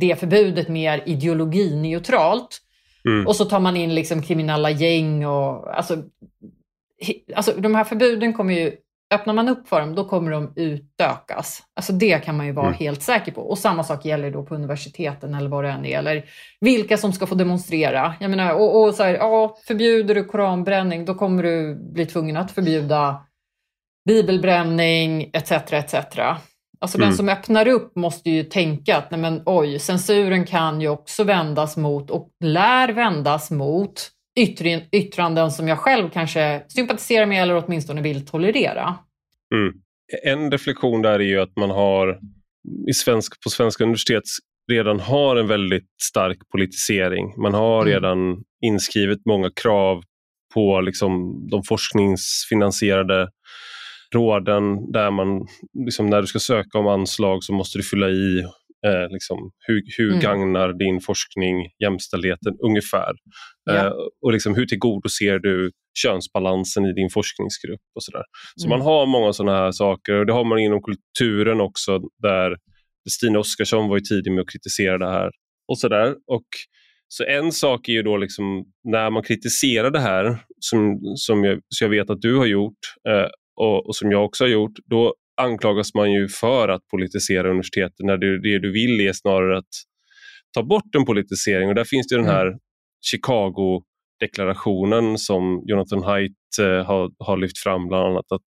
det förbudet mer ideologineutralt. Mm. Och så tar man in liksom kriminella gäng och alltså, alltså de här förbuden kommer ju öppnar man upp för dem, då kommer de utökas. Alltså det kan man ju vara mm. helt säker på. Och samma sak gäller då på universiteten eller vad det än är. Eller vilka som ska få demonstrera. Jag menar, och, och så här, ja, förbjuder du koranbränning, då kommer du bli tvungen att förbjuda bibelbränning etc. etc. Alltså mm. den som öppnar upp måste ju tänka att nej men, oj, censuren kan ju också vändas mot och lär vändas mot yttranden som jag själv kanske sympatiserar med eller åtminstone vill tolerera. Mm. En reflektion där är ju att man har i svensk, på svenska universitet redan har en väldigt stark politisering. Man har mm. redan inskrivet många krav på liksom de forskningsfinansierade råden där man, liksom när du ska söka om anslag så måste du fylla i Eh, liksom, hur hur mm. gagnar din forskning jämställdheten ungefär? Ja. Eh, och liksom, hur tillgodoser du könsbalansen i din forskningsgrupp? och Så, där. så mm. man har många sådana här saker och det har man inom kulturen också där Stina Oskarsson var ju tidig med att kritisera det här. och så där. Och så en sak är ju då liksom när man kritiserar det här, som, som jag, jag vet att du har gjort eh, och, och, som jag också har gjort, då anklagas man ju för att politisera universiteten när det, det du vill är snarare att ta bort en politisering. Och där finns det den här mm. Chicago-deklarationen som Jonathan Haidt eh, har, har lyft fram bland annat. Att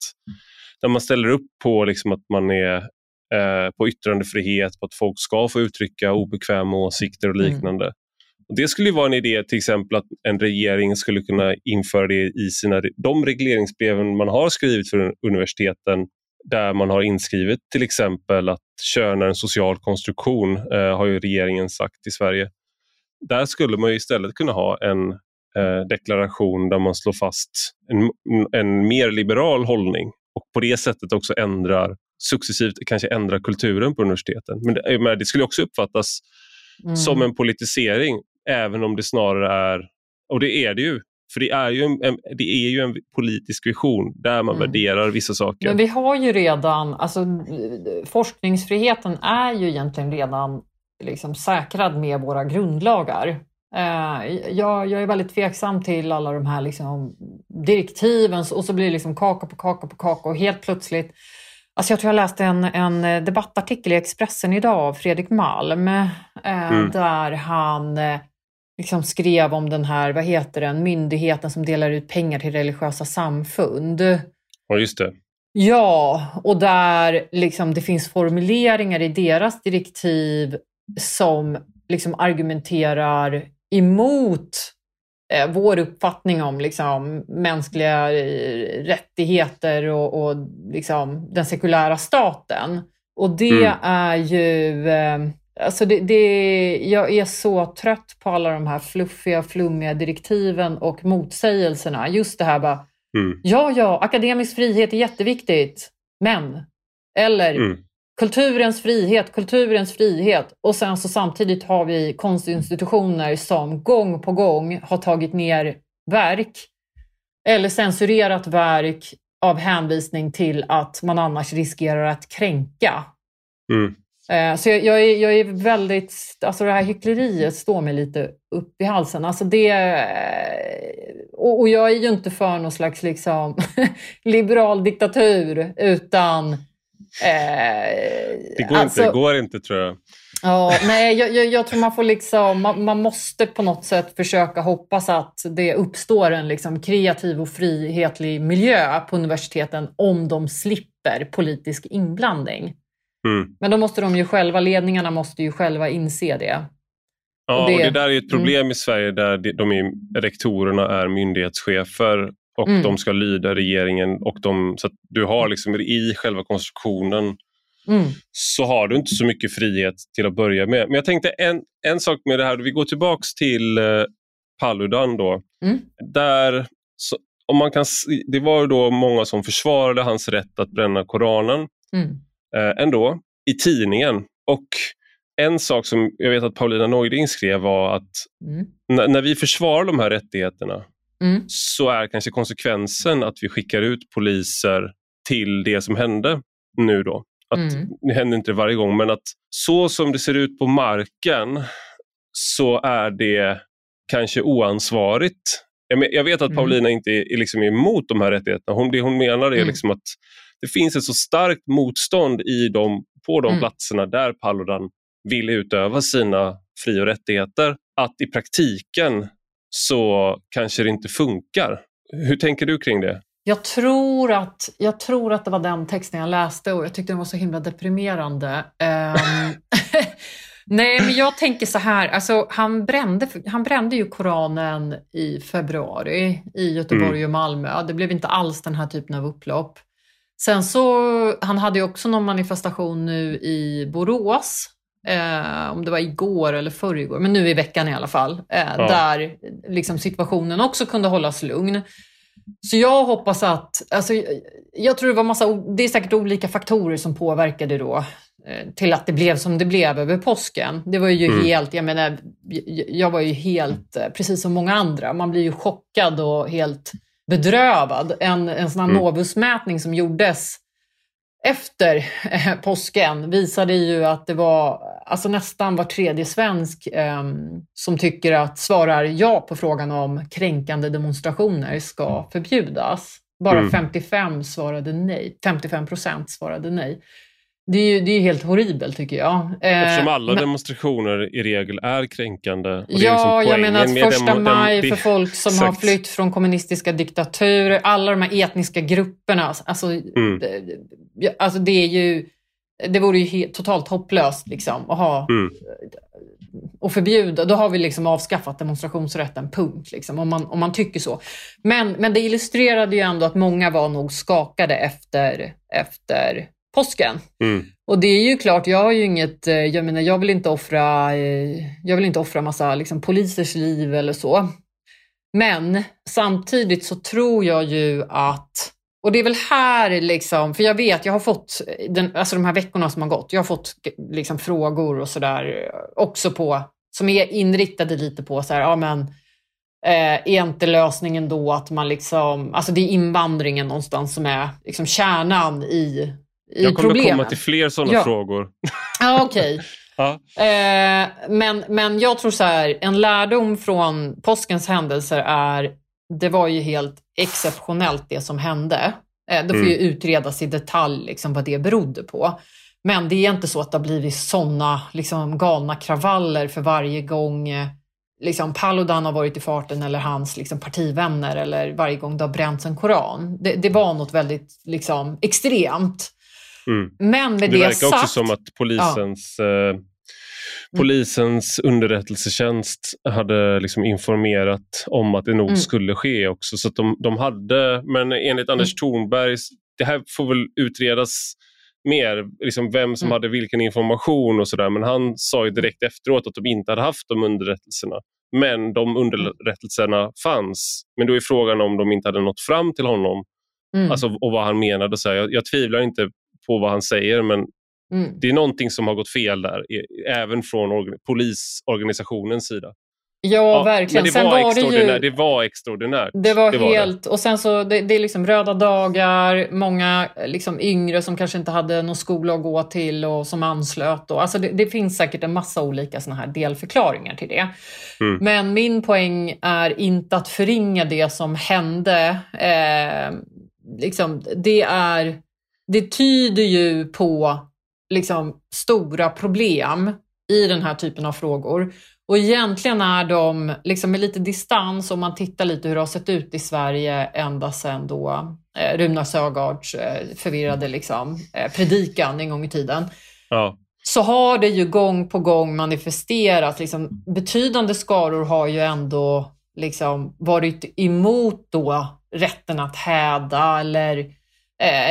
när man ställer upp på liksom att man är eh, på yttrandefrihet, på att folk ska få uttrycka obekväma åsikter och mm. liknande. Mm. Och det skulle vara en idé till exempel att en regering skulle kunna införa det i sina, de regleringsbreven man har skrivit för universiteten där man har inskrivet till exempel att kön är en social konstruktion, eh, har ju regeringen sagt i Sverige. Där skulle man istället kunna ha en eh, deklaration där man slår fast en, en mer liberal hållning och på det sättet också ändrar successivt kanske ändra kulturen på universiteten. Men det, men det skulle också uppfattas mm. som en politisering även om det snarare är, och det är det ju, för det är ju en, en, det är ju en politisk vision där man mm. värderar vissa saker. Men vi har ju redan, alltså forskningsfriheten är ju egentligen redan liksom säkrad med våra grundlagar. Eh, jag, jag, är väldigt tveksam till alla de här liksom direktiven och så blir det liksom kaka på kaka på kaka och helt plötsligt Alltså jag tror jag läste en, en debattartikel i Expressen idag av Fredrik Malm eh, mm. där han eh, liksom skrev om den här, vad heter den, myndigheten som delar ut pengar till religiösa samfund. Ja, just det. Ja, och där liksom det finns formuleringar i deras direktiv som liksom argumenterar emot eh, vår uppfattning om liksom, mänskliga eh, rättigheter och, och liksom, den sekulära staten. Och det mm. är ju eh, Alltså det, det, jag är så trött på alla de här fluffiga, flummiga direktiven och motsägelserna. Just det här bara, mm. ja, ja, akademisk frihet är jätteviktigt, men, eller mm. kulturens frihet, kulturens frihet. Och sen så samtidigt har vi konstinstitutioner som gång på gång har tagit ner verk eller censurerat verk av hänvisning till att man annars riskerar att kränka. Mm. Eh, så jag, jag, är, jag, är, väldigt, alltså det här hyckleriet står mig lite upp i halsen. Alltså det, eh, och, och jag är ju inte för någon slags liksom liberal diktatur utan... Eh, det, går alltså, inte, det går inte tror jag. Ja, nej, jag, jag, jag, tror man får liksom, man, man, måste på något sätt försöka hoppas att det uppstår en liksom kreativ och frihetlig miljö på universiteten om de slipper politisk inblandning. Mm. Men då måste de ju själva, ledningarna måste ju själva inse det. Ja, och det, och det där är ett problem mm. i Sverige där de är, rektorerna är myndighetschefer och mm. de ska lyda regeringen. Och de, så du har liksom i själva konstruktionen mm. så har du inte så mycket frihet till att börja med. Men jag tänkte en, en sak med det här, vi går tillbaks till eh, Paludan då. Mm. Där, så, om man kan, det var då många som försvarade hans rätt att bränna Koranen mm. Eh, ändå i tidningen. Och en sak som jag vet att Paulina Neuding skrev var att mm. när vi försvarar de här rättigheterna mm. så är kanske konsekvensen att vi skickar ut poliser till det som hände nu då. Att, mm. Det händer inte varje gång men att så som det ser ut på marken så är det kanske oansvarigt. Jag vet att mm. Paulina inte är, liksom emot de här rättigheterna. Hon, det hon menar är mm. liksom att det finns ett så starkt motstånd i dem, på de mm. platserna där Paludan vill utöva sina fri och rättigheter att i praktiken så kanske det inte funkar. Hur tänker du kring det? Jag tror, att, jag tror att det var den texten jag läste och jag tyckte den var så himla deprimerande. Um, nej, men jag tänker så här, alltså, han, brände, han brände ju Koranen i februari i Göteborg mm. och Malmö. Det blev inte alls den här typen av upplopp. Sen så, han hade ju också någon manifestation nu i Borås Eh, om det var igår eller förrgår, men nu i veckan i alla fall, eh, ja. där liksom situationen också kunde hållas lugn. Så jag hoppas att, alltså, jag tror det var massa, det är säkert olika faktorer som påverkade då eh, till att det blev som det blev över påsken. Det var ju mm. helt, jag menar, jag var ju helt, eh, precis som många andra, man blir ju chockad och helt bedrövad. En, en sån här mm. Novusmätning som gjordes efter eh, påsken visade ju att det var alltså nästan var tredje svensk eh, som tycker att svarar ja på frågan om kränkande demonstrationer ska förbjudas. Bara mm. 55 svarade nej. 55 procent svarade nej. Det är ju det är helt horribelt tycker jag. Eh, Eftersom alla men, demonstrationer i regel är kränkande. ja, liksom jag menar att första maj för folk som exakt. har flytt från kommunistiska diktaturer, alla de här etniska grupperna. Alltså, mm. det, alltså det är ju, det vore ju helt, totalt hopplöst liksom, att ha mm. och förbjuda, då har vi liksom avskaffat demonstrationsrätten, punkt. Liksom, om, man, om man tycker så. Men, men det illustrerade ju ändå att många var nog skakade efter, efter påsken. Mm. Och det är ju klart, jag har ju inget, eh, jag menar jag vill inte offra, eh, jag vill inte offra massa liksom, polisers liv eller så. Men samtidigt så tror jag ju att, och det är väl här liksom, för jag vet, jag har fått, den, alltså de här veckorna som har gått, jag har fått liksom frågor och sådär också på, som är inriktade lite på så här, ja men, Eh, är inte lösningen då att man liksom, alltså det är invandringen någonstans som är liksom kärnan i i Jag kommer problemen. komma till fler sådana ja. frågor. Ja, okej. Okay. ja. eh, men, men jag tror så här, en lärdom från påskens händelser är, det var ju helt exceptionellt det som hände. Eh, det får mm. ju utredas i detalj liksom, vad det berodde på. Men det är inte så att det har blivit sådana liksom, galna kravaller för varje gång eh, liksom, Paludan har varit i farten eller hans liksom, partivänner eller varje gång det har bränts en koran. Det, det var något väldigt liksom, extremt. Mm. Men med det, det verkar sagt, också som att polisens, ja. eh, mm. polisens mm. underrättelsetjänst hade liksom informerat om att det nog mm. skulle ske också. Så de, de hade, men enligt Anders mm. Thornberg, det här får väl utredas mer, liksom vem som mm. hade vilken information och sådär. Men han sa ju direkt efteråt att de inte hade haft de underrättelserna. Men de underrättelserna fanns. Men då är frågan om de inte hade nått fram till honom. Mm. Alltså, och vad han menade. Så här, jag, jag tvivlar inte på vad han säger men mm. det är någonting som har gått fel där, även från polisorganisationens sida. Ja, ja, verkligen. Men det var, var det, ju, det var extraordinärt. Det var, det var helt... Det. Och sen så, det, det, är liksom röda dagar, många liksom yngre som kanske inte hade någon skola att gå till och som anslöt. Och, alltså det, det finns säkert en massa olika såna här delförklaringar till det. Mm. Men min poäng är inte att förringa det som hände. Eh, liksom, det är det tyder ju på liksom, stora problem i den här typen av frågor. Och egentligen är de, liksom med lite distans, om man tittar lite hur det har sett ut i Sverige ända sedan då eh, Runar Sögaards eh, förvirrade liksom, eh, predikan en gång i tiden, ja. så har det ju gång på gång manifesterat. Liksom, betydande skaror har ju ändå liksom, varit emot då rätten att häda eller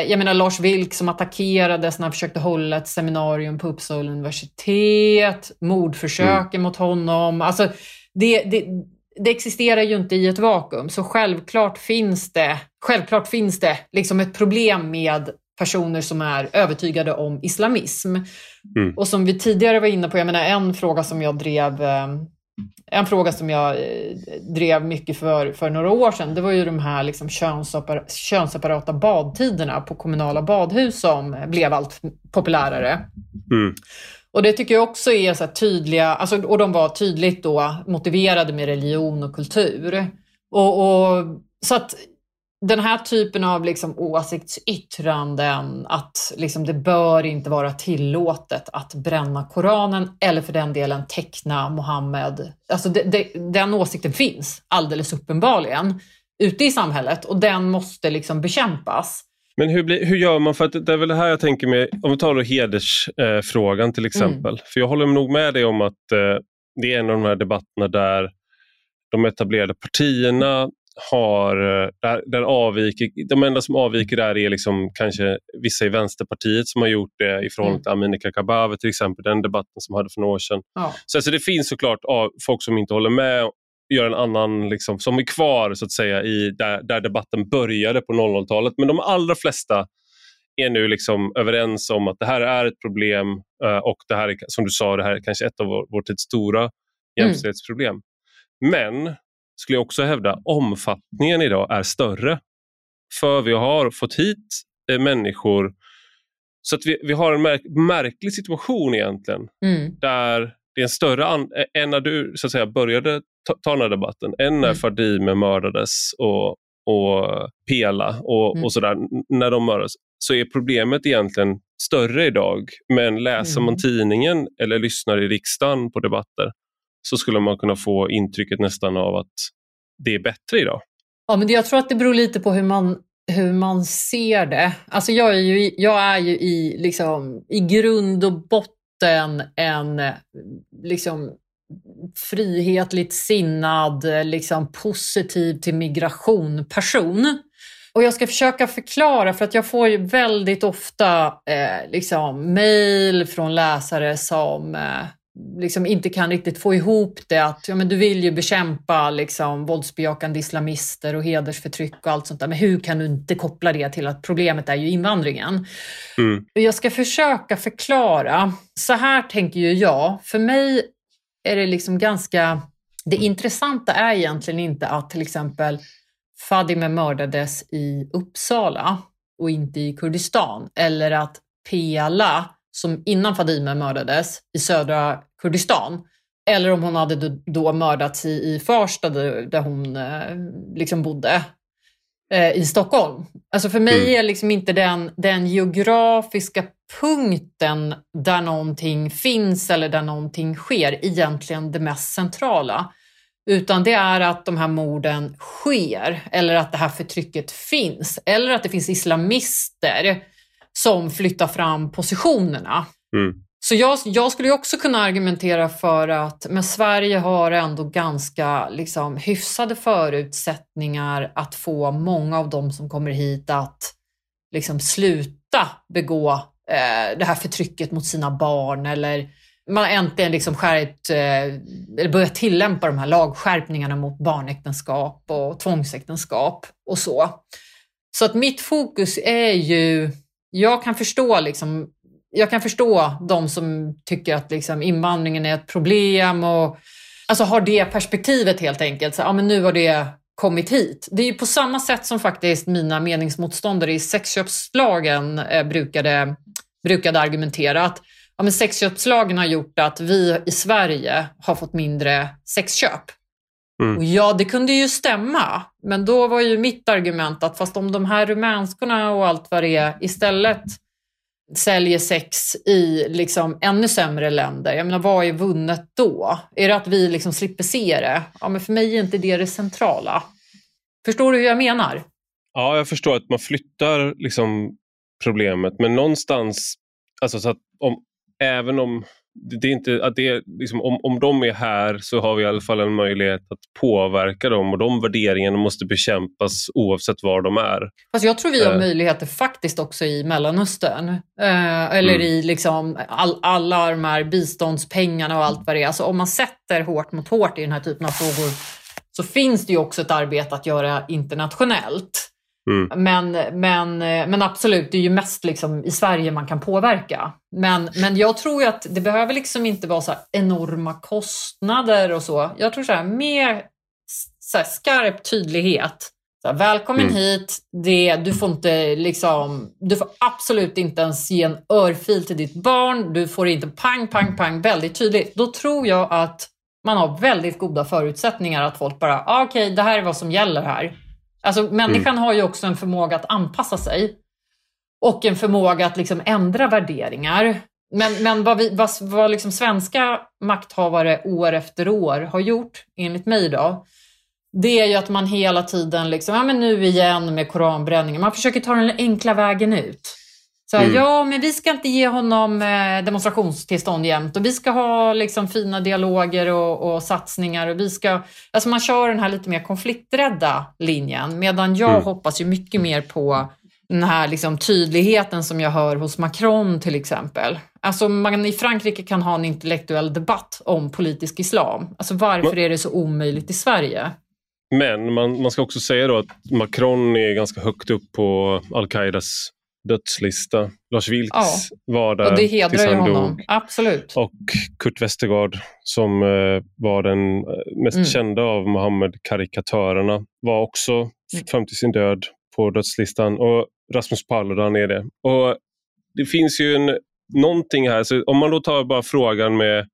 jag menar Lars Vilk som attackerades när han försökte hålla ett seminarium på Uppsala universitet, mordförsöken mm. mot honom. Alltså, det, det, det existerar ju inte i ett vakuum, så självklart finns det, självklart finns det liksom ett problem med personer som är övertygade om islamism. Mm. Och som vi tidigare var inne på, jag menar en fråga som jag drev eh, en fråga som jag eh, drev mycket för, för några år sedan, det var ju de här liksom könsseparata badtiderna på kommunala badhus som blev allt populärare. Mm. Och det tycker jag också är så tydliga, alltså, och de var tydligt då motiverade med religion och kultur. Och, och så att den här typen av liksom åsiktsyttranden, att liksom det bör inte vara tillåtet att bränna Koranen eller för den delen teckna Mohammed. Alltså det, det, den åsikten finns alldeles uppenbarligen ute i samhället och den måste liksom bekämpas. Men hur, blir, hur gör man? För att det är väl det här jag tänker med, om vi tar då hedersfrågan eh, till exempel. Mm. För jag håller nog med dig om att eh, det är en av de här debatterna där de etablerade partierna har, eh, där, där avviker, de enda som avviker där är liksom kanske vissa i Vänsterpartiet som har gjort det i förhållande mm. till Amineh Kakabaveh till exempel, den debatten som hade för några år sedan. Ja. Så alltså, det finns såklart av, folk som inte håller med gör en annan, liksom, som är kvar så att säga i där, där debatten började på 00-talet. Men de allra flesta är nu liksom överens om att det här är ett problem eh, och det här är, som du sa, det här är kanske ett av vår, vår tids stora mm. jämställdhetsproblem. Mm. Men skulle jag också hävda, omfattningen idag är större. För vi har fått hit eh, människor så att vi, vi har en märk märklig situation egentligen. Mm. Där det är en större, än när du så att säga, började ta, ta den här debatten, än när mm. Fadime mördades och, och Pela och, mm. och sådär, när de mördades, så är problemet egentligen större idag. Men läser man mm. tidningen eller lyssnar i riksdagen på debatter så skulle man kunna få intrycket nästan av att det är bättre idag. Ja, men jag tror att det beror lite på hur man, hur man ser det. Alltså jag är ju, jag är ju i, liksom, i grund och botten en liksom, frihetligt sinnad, liksom, positiv till migration person. Och jag ska försöka förklara för att jag får ju väldigt ofta eh, liksom, mejl från läsare som eh, liksom inte kan riktigt få ihop det att ja, men du vill ju bekämpa liksom, våldsbejakande islamister och hedersförtryck och allt sånt där. Men hur kan du inte koppla det till att problemet är ju invandringen? Mm. Jag ska försöka förklara. Så här tänker ju jag. För mig är det liksom ganska... Det intressanta är egentligen inte att till exempel Fadime mördades i Uppsala och inte i Kurdistan. Eller att Pela som innan Fadime mördades i södra Kurdistan. Eller om hon hade då mördats i, i Farsta där hon eh, liksom bodde eh, i Stockholm. Alltså för mig mm. är liksom inte den, den geografiska punkten där någonting finns eller där någonting sker egentligen det mest centrala. Utan det är att de här morden sker eller att det här förtrycket finns eller att det finns islamister som flyttar fram positionerna. Mm. Så jag, jag, skulle också kunna argumentera för att men Sverige har ändå ganska liksom, hyfsade förutsättningar att få många av dem som kommer hit att liksom, sluta begå eh, det här förtrycket mot sina barn eller man har äntligen liksom skärpt, eh, eller börjat tillämpa de här lagskärpningarna mot barnäktenskap och tvångsäktenskap och så. Så att mitt fokus är ju jag kan förstå liksom, jag kan förstå de som tycker att liksom invandringen är ett problem och alltså har det perspektivet helt enkelt. Så, ja, men nu har det kommit hit. Det är ju på samma sätt som faktiskt mina meningsmotståndare i sexköpslagen eh, brukade, brukade argumentera att ja, men sexköpslagen har gjort att vi i Sverige har fått mindre sexköp. Mm. Och ja, det kunde ju stämma. Men då var ju mitt argument att fast om de här rumänskorna och allt vad det är istället säljer sex i liksom ännu sämre länder, jag menar vad är vunnet då? Är det att vi liksom slipper se det? Ja, men för mig är inte det det centrala. Förstår du hur jag menar? Ja, jag förstår att man flyttar liksom problemet, men någonstans, alltså så att om, även om det är inte, att det liksom, om, om de är här så har vi i alla fall en möjlighet att påverka dem och de värderingarna måste bekämpas oavsett var de är. Fast jag tror vi har uh, möjligheter faktiskt också i Mellanöstern. Uh, eller mm. i liksom all, alla de här biståndspengarna och allt vad det är. Alltså om man sätter hårt mot hårt i den här typen av frågor så finns det ju också ett arbete att göra internationellt. Mm. Men, men, men absolut, det är ju mest liksom i Sverige man kan påverka. Men, men jag tror att det behöver liksom inte vara så enorma kostnader och så. Jag tror så här, mer så här, skarp tydlighet. Så här, välkommen mm. hit, det, du, får inte, liksom, du får absolut inte ens ge en örfil till ditt barn. Du får inte pang, pang, pang väldigt tydligt. Då tror jag att man har väldigt goda förutsättningar att folk bara, ah, okej, okay, det här är vad som gäller här. Alltså människan mm. har ju också en förmåga att anpassa sig och en förmåga att liksom ändra värderingar. Men, men vad, vi, vad, vad liksom svenska makthavare år efter år har gjort, enligt mig då, det är ju att man hela tiden, liksom, ja men nu igen med koranbränningen, man försöker ta den enkla vägen ut. Så här, mm. Ja, men vi ska inte ge honom eh, demonstrationstillstånd jämt och vi ska ha liksom, fina dialoger och, och, satsningar. Och vi ska, alltså man kör den här lite mer konflikträdda linjen medan jag mm. hoppas ju mycket mer på den här liksom, tydligheten som jag hör hos Macron till exempel. Alltså man i Frankrike kan ha en intellektuell debatt om politisk islam. Alltså varför är det så omöjligt i Sverige? Men man, man ska också säga då att Macron är ganska högt upp på al-Qaidas dödslista. Lars Vilks ja. var där och det hedrar tills han honom. dog. Absolut. Och Kurt Westergaard som eh, var den eh, mest mm. kända av Mohammed-karikatörerna var också mm. fram till sin död på dödslistan. Och Rasmus Paludan är det. Och Det finns ju en, någonting här, så om man då tar bara frågan med,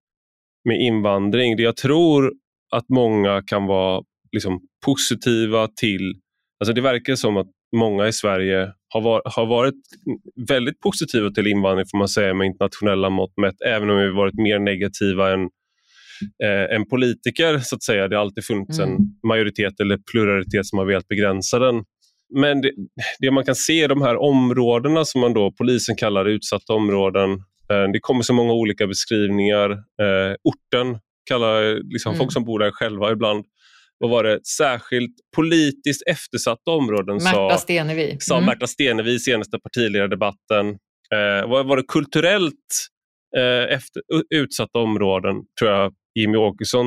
med invandring. Det jag tror att många kan vara liksom, positiva till Alltså det verkar som att många i Sverige har, var, har varit väldigt positiva till invandring får man säga med internationella mått mätt, även om vi varit mer negativa än, eh, än politiker så att säga. Det har alltid funnits mm. en majoritet eller pluralitet som har velat begränsa den. Men det, det, man kan se i de här områdena som man då, polisen kallar utsatta områden, eh, det kommer så många olika beskrivningar. Eh, orten kallar liksom, mm. folk som bor där själva ibland vad var det, särskilt politiskt eftersatta områden Märta Stenevi. Mm. sa Märta Stenevi i senaste partiledardebatten. Eh, vad var det kulturellt eh, efter, utsatta områden tror jag Jimmy Åkesson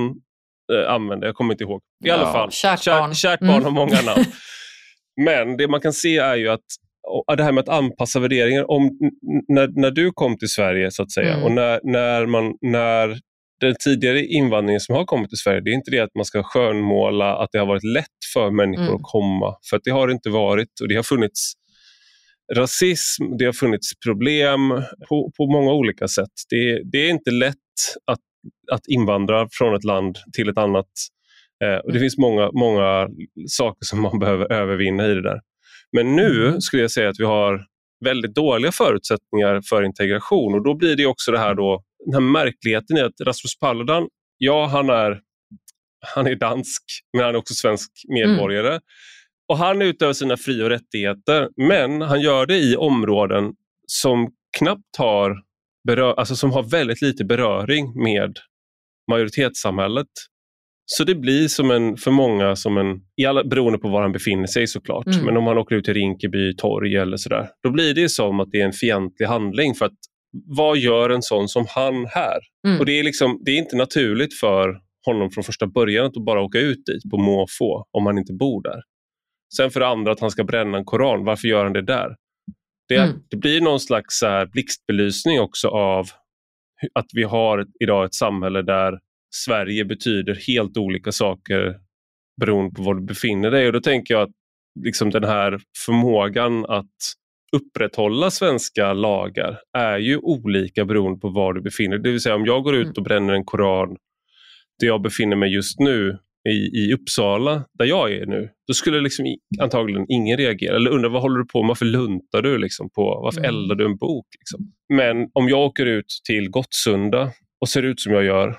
eh, använde. Jag kommer inte ihåg. I ja, alla fall, kärt barn, kärt barn mm. har många namn. Men det man kan se är ju att det här med att anpassa värderingar. Om, när, när du kom till Sverige så att säga mm. och när, när, man, när den tidigare invandringen som har kommit till Sverige, det är inte det att man ska skönmåla att det har varit lätt för människor mm. att komma. För det har det inte varit och det har funnits rasism, det har funnits problem på, på många olika sätt. Det, det är inte lätt att, att invandra från ett land till ett annat. Eh, och Det mm. finns många, många saker som man behöver övervinna i det där. Men nu mm. skulle jag säga att vi har väldigt dåliga förutsättningar för integration och då blir det också det här då den här märkligheten i att Rasmus Paludan, ja han är, han är dansk men han är också svensk medborgare. Mm. Och Han utövar sina fri och rättigheter men han gör det i områden som knappt har, berör, alltså som har väldigt lite beröring med majoritetssamhället. Så det blir som en, för många som en, i alla, beroende på var han befinner sig såklart, mm. men om han åker ut till Rinkeby torg eller sådär, då blir det som att det är en fientlig handling för att vad gör en sån som han här? Mm. Och det är, liksom, det är inte naturligt för honom från första början att bara åka ut dit på måfå om han inte bor där. Sen för det andra att han ska bränna en koran, varför gör han det där? Det, mm. det blir någon slags så blixtbelysning också av att vi har idag ett samhälle där Sverige betyder helt olika saker beroende på var du befinner dig. Och Då tänker jag att liksom den här förmågan att upprätthålla svenska lagar är ju olika beroende på var du befinner dig. Det vill säga om jag går ut mm. och bränner en koran där jag befinner mig just nu i, i Uppsala, där jag är nu, då skulle liksom antagligen ingen reagera. Eller undra vad håller du på med? Varför luntar du? Liksom på, varför mm. eldar du en bok? Liksom? Men om jag åker ut till Gottsunda och ser ut som jag gör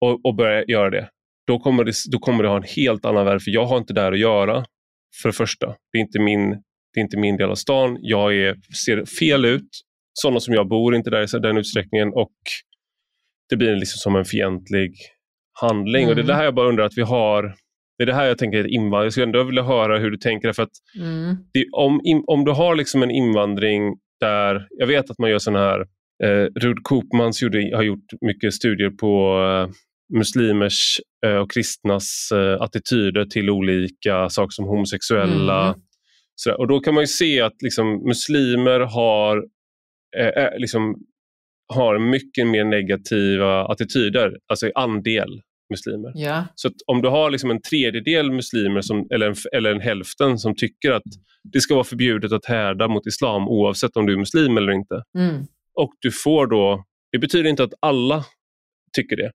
och, och börjar göra det, då kommer det, då kommer det ha en helt annan värld. För jag har inte där att göra, för det första. Det är inte min det är inte min del av stan, jag är, ser fel ut sådana som jag bor inte där i den utsträckningen och det blir liksom som en fientlig handling. Mm. Och Det är det här jag bara undrar att vi har det är det här jag tänker invandring. Jag skulle ändå vilja höra hur du tänker. För att mm. det, om, om du har liksom en invandring där, jag vet att man gör sådana här, eh, Rud Koopmans gjorde, har gjort mycket studier på eh, muslimers eh, och kristnas eh, attityder till olika saker som homosexuella. Mm. Så, och då kan man ju se att liksom, muslimer har, eh, eh, liksom, har mycket mer negativa attityder, alltså i andel muslimer. Yeah. Så om du har liksom en tredjedel muslimer som, eller, en, eller en hälften som tycker att det ska vara förbjudet att härda mot islam oavsett om du är muslim eller inte. Mm. Och du får då, det betyder inte att alla tycker det.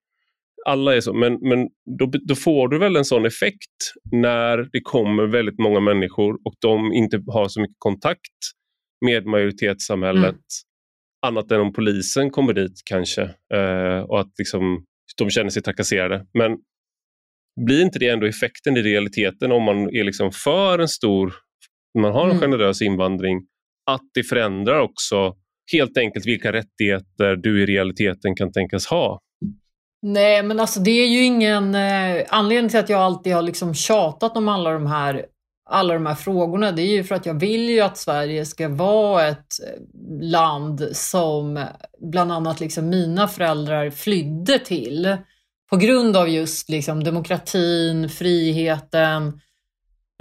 Alla är så, men, men då, då får du väl en sån effekt när det kommer väldigt många människor och de inte har så mycket kontakt med majoritetssamhället. Mm. Annat än om polisen kommer dit kanske. Eh, och att liksom de känner sig trakasserade. Men blir inte det ändå effekten i realiteten om man är liksom för en stor, man har en mm. generös invandring, att det förändrar också helt enkelt vilka rättigheter du i realiteten kan tänkas ha? Nej, men alltså det är ju ingen eh, anledning till att jag alltid har liksom tjatat om alla de här alla de här frågorna, det är ju för att jag vill ju att Sverige ska vara ett eh, land som bland annat liksom mina föräldrar flydde till på grund av just liksom demokratin, friheten,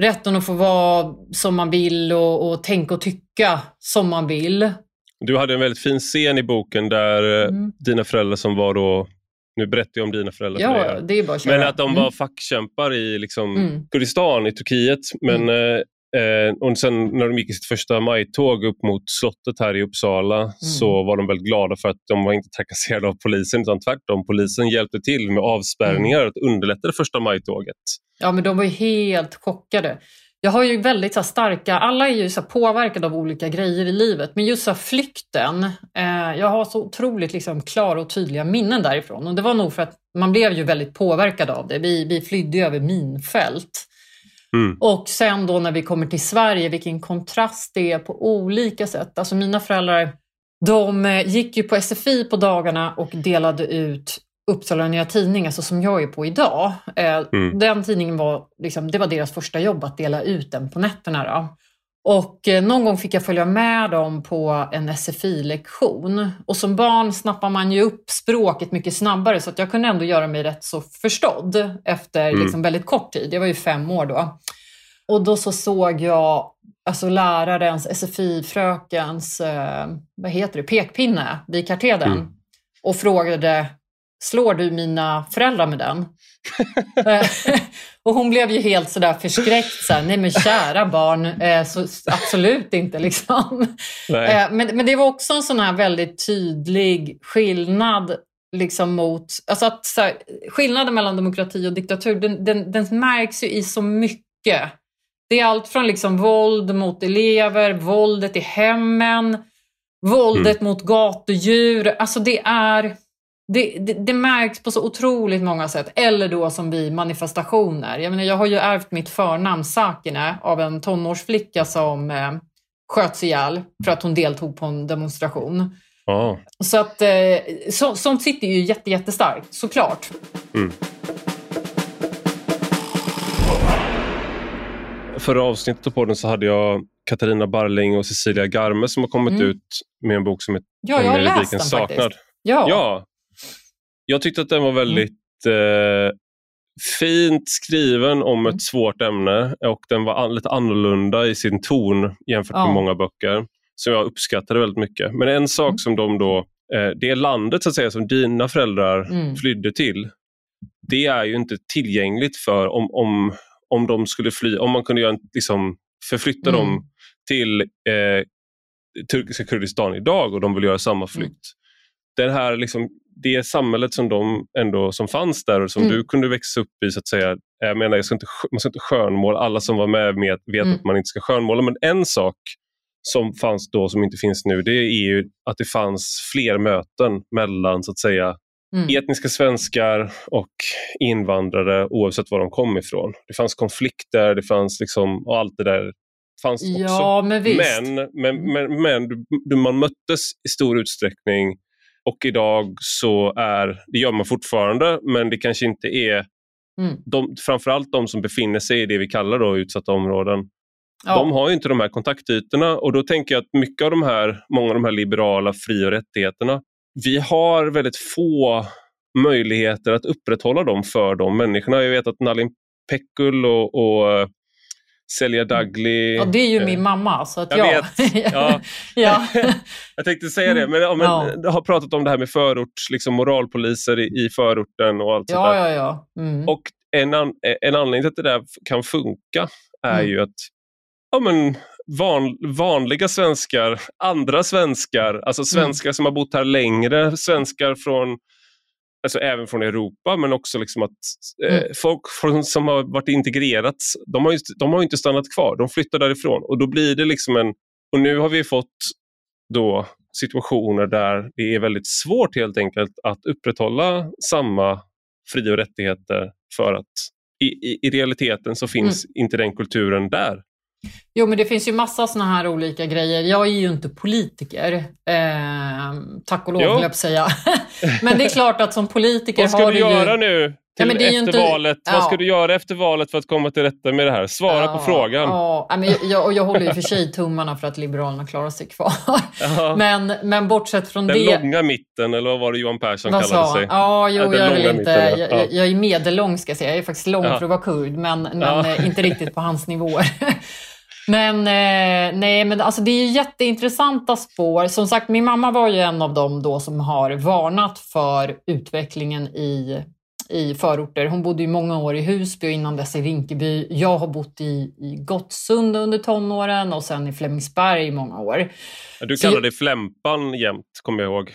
rätten att få vara som man vill och, och tänka och tycka som man vill. Du hade en väldigt fin scen i boken där eh, mm. dina föräldrar som var då nu berättar jag om dina föräldrar ja, för det är bara Men att de var mm. fackkämpar i liksom, mm. Kurdistan i Turkiet. Men, mm. eh, och sen när de gick i sitt första majtåg upp mot slottet här i Uppsala mm. så var de väldigt glada för att de var inte trakasserade av polisen utan tvärtom. Polisen hjälpte till med avspärrningar mm. att underlätta det första majtåget. Ja, men de var ju helt chockade. Jag har ju väldigt så starka, alla är ju så påverkade av olika grejer i livet, men just så flykten, eh, jag har så otroligt liksom klara och tydliga minnen därifrån. Och det var nog för att man blev ju väldigt påverkad av det. Vi, vi flydde över minfält. Mm. Och sen då när vi kommer till Sverige, vilken kontrast det är på olika sätt. Alltså mina föräldrar, de eh, gick ju på SFI på dagarna och delade ut Uppsala Nya Tidning, alltså som jag är på idag. Eh, mm. Den tidningen var, liksom, det var deras första jobb att dela ut den på nätterna. Då. Och eh, någon gång fick jag följa med dem på en SFI-lektion. Och som barn snappar man ju upp språket mycket snabbare så att jag kunde ändå göra mig rätt så förstådd efter mm. liksom, väldigt kort tid. Jag var ju fem år då. Och då så såg jag alltså lärarens, SFI-frökens, eh, vad heter det, pekpinne vid katedern. Mm. Och frågade slår du mina föräldrar med den? och hon blev ju helt sådär förskräckt. Så här, Nej men kära barn, eh, så absolut inte liksom. Eh, men, men det var också en sån här väldigt tydlig skillnad liksom mot, alltså att så här, skillnaden mellan demokrati och diktatur, den, den, den märks ju i så mycket. Det är allt från liksom våld mot elever, våldet i hemmen, våldet mm. mot gatudjur. Alltså det är det, det, det, märks på så otroligt många sätt. Eller då som vid manifestationer. Jag, menar, jag har ju ärvt mitt förnamn Sakine av en tonårsflicka som eh, sköts ihjäl för att hon deltog på en demonstration. Oh. Så att eh, så, sånt sitter ju jätte, jättestarkt, såklart. Mm. Förra avsnittet på den så hade jag Katarina Barling och Cecilia Garme som har kommit mm. ut med en bok som heter Ja, jag har läst den Saknad. faktiskt. Ja. ja, jag tyckte att den var väldigt mm. eh, fint skriven om ett mm. svårt ämne och den var lite annorlunda i sin ton jämfört med många böcker som jag uppskattade väldigt mycket. Men en sak mm. som de då, eh, det landet så att säga som dina föräldrar mm. flydde till, det är ju inte tillgängligt för om, om, om de skulle fly, om man kunde göra, liksom, förflytta mm. dem till eh, turkiska Kurdistan idag och de vill göra samma flykt. Mm. Den här liksom, det samhället som de ändå som fanns där och som mm. du kunde växa upp i så att säga. Jag menar, jag ska inte, man ska inte skönmåla, alla som var med vet, vet mm. att man inte ska skönmåla, men en sak som fanns då som inte finns nu, det är ju att det fanns fler möten mellan så att säga mm. etniska svenskar och invandrare oavsett var de kom ifrån. Det fanns konflikter, det fanns liksom, och allt det där fanns också. Ja, men visst. Men, men, mm. men, men du, man möttes i stor utsträckning och idag så är, det gör man fortfarande, men det kanske inte är mm. de, framförallt de som befinner sig i det vi kallar då utsatta områden. Ja. De har inte de här kontaktytorna och då tänker jag att mycket av de här, många av de här liberala fri och rättigheterna, vi har väldigt få möjligheter att upprätthålla dem för de människorna. Jag vet att Nalin Pekul och, och Celia mm. Dudley. Ja, det är ju min mamma. Så att jag ja. vet. Ja. ja. jag tänkte säga det, men, ja, men ja. jag har pratat om det här med förorts, liksom moralpoliser i, i förorten och allt ja, ja, ja. Mm. Och en, an, en anledning till att det där kan funka är mm. ju att ja, men, van, vanliga svenskar, andra svenskar, alltså mm. svenskar mm. som har bott här längre, svenskar från alltså även från Europa, men också liksom att eh, mm. folk som har varit integrerats, de har, ju, de har inte stannat kvar, de flyttar därifrån och då blir det liksom en, och nu har vi fått då situationer där det är väldigt svårt helt enkelt att upprätthålla samma fri och rättigheter för att i, i, i realiteten så finns mm. inte den kulturen där. Jo, men det finns ju massa såna här olika grejer. Jag är ju inte politiker, eh, tack och lov, höll jag säga. men det är klart att som politiker Vad ska du göra ju... nu? Till ja, efter inte... valet. Ja. Vad ska du göra efter valet för att komma till rätta med det här? Svara ja, på frågan. Ja, men jag, jag håller ju för sig tummarna för att Liberalerna klarar sig kvar. Men, men bortsett från den det... Den långa mitten, eller vad var det Johan Persson vad kallade sig? Ja, jo, jag, vill inte, jag, jag, är medellång ska jag säga. Jag är faktiskt lång för att vara kurd, men, men inte riktigt på hans nivåer. Men, eh, nej, men alltså det är jätteintressanta spår. Som sagt, min mamma var ju en av dem då som har varnat för utvecklingen i, i förorter. Hon bodde ju många år i Husby och innan dess i Rinkeby. Jag har bott i, i Gottsunda under tonåren och sen i Flemingsberg i många år. Du kallar det Flämpan jämt, kommer jag ihåg.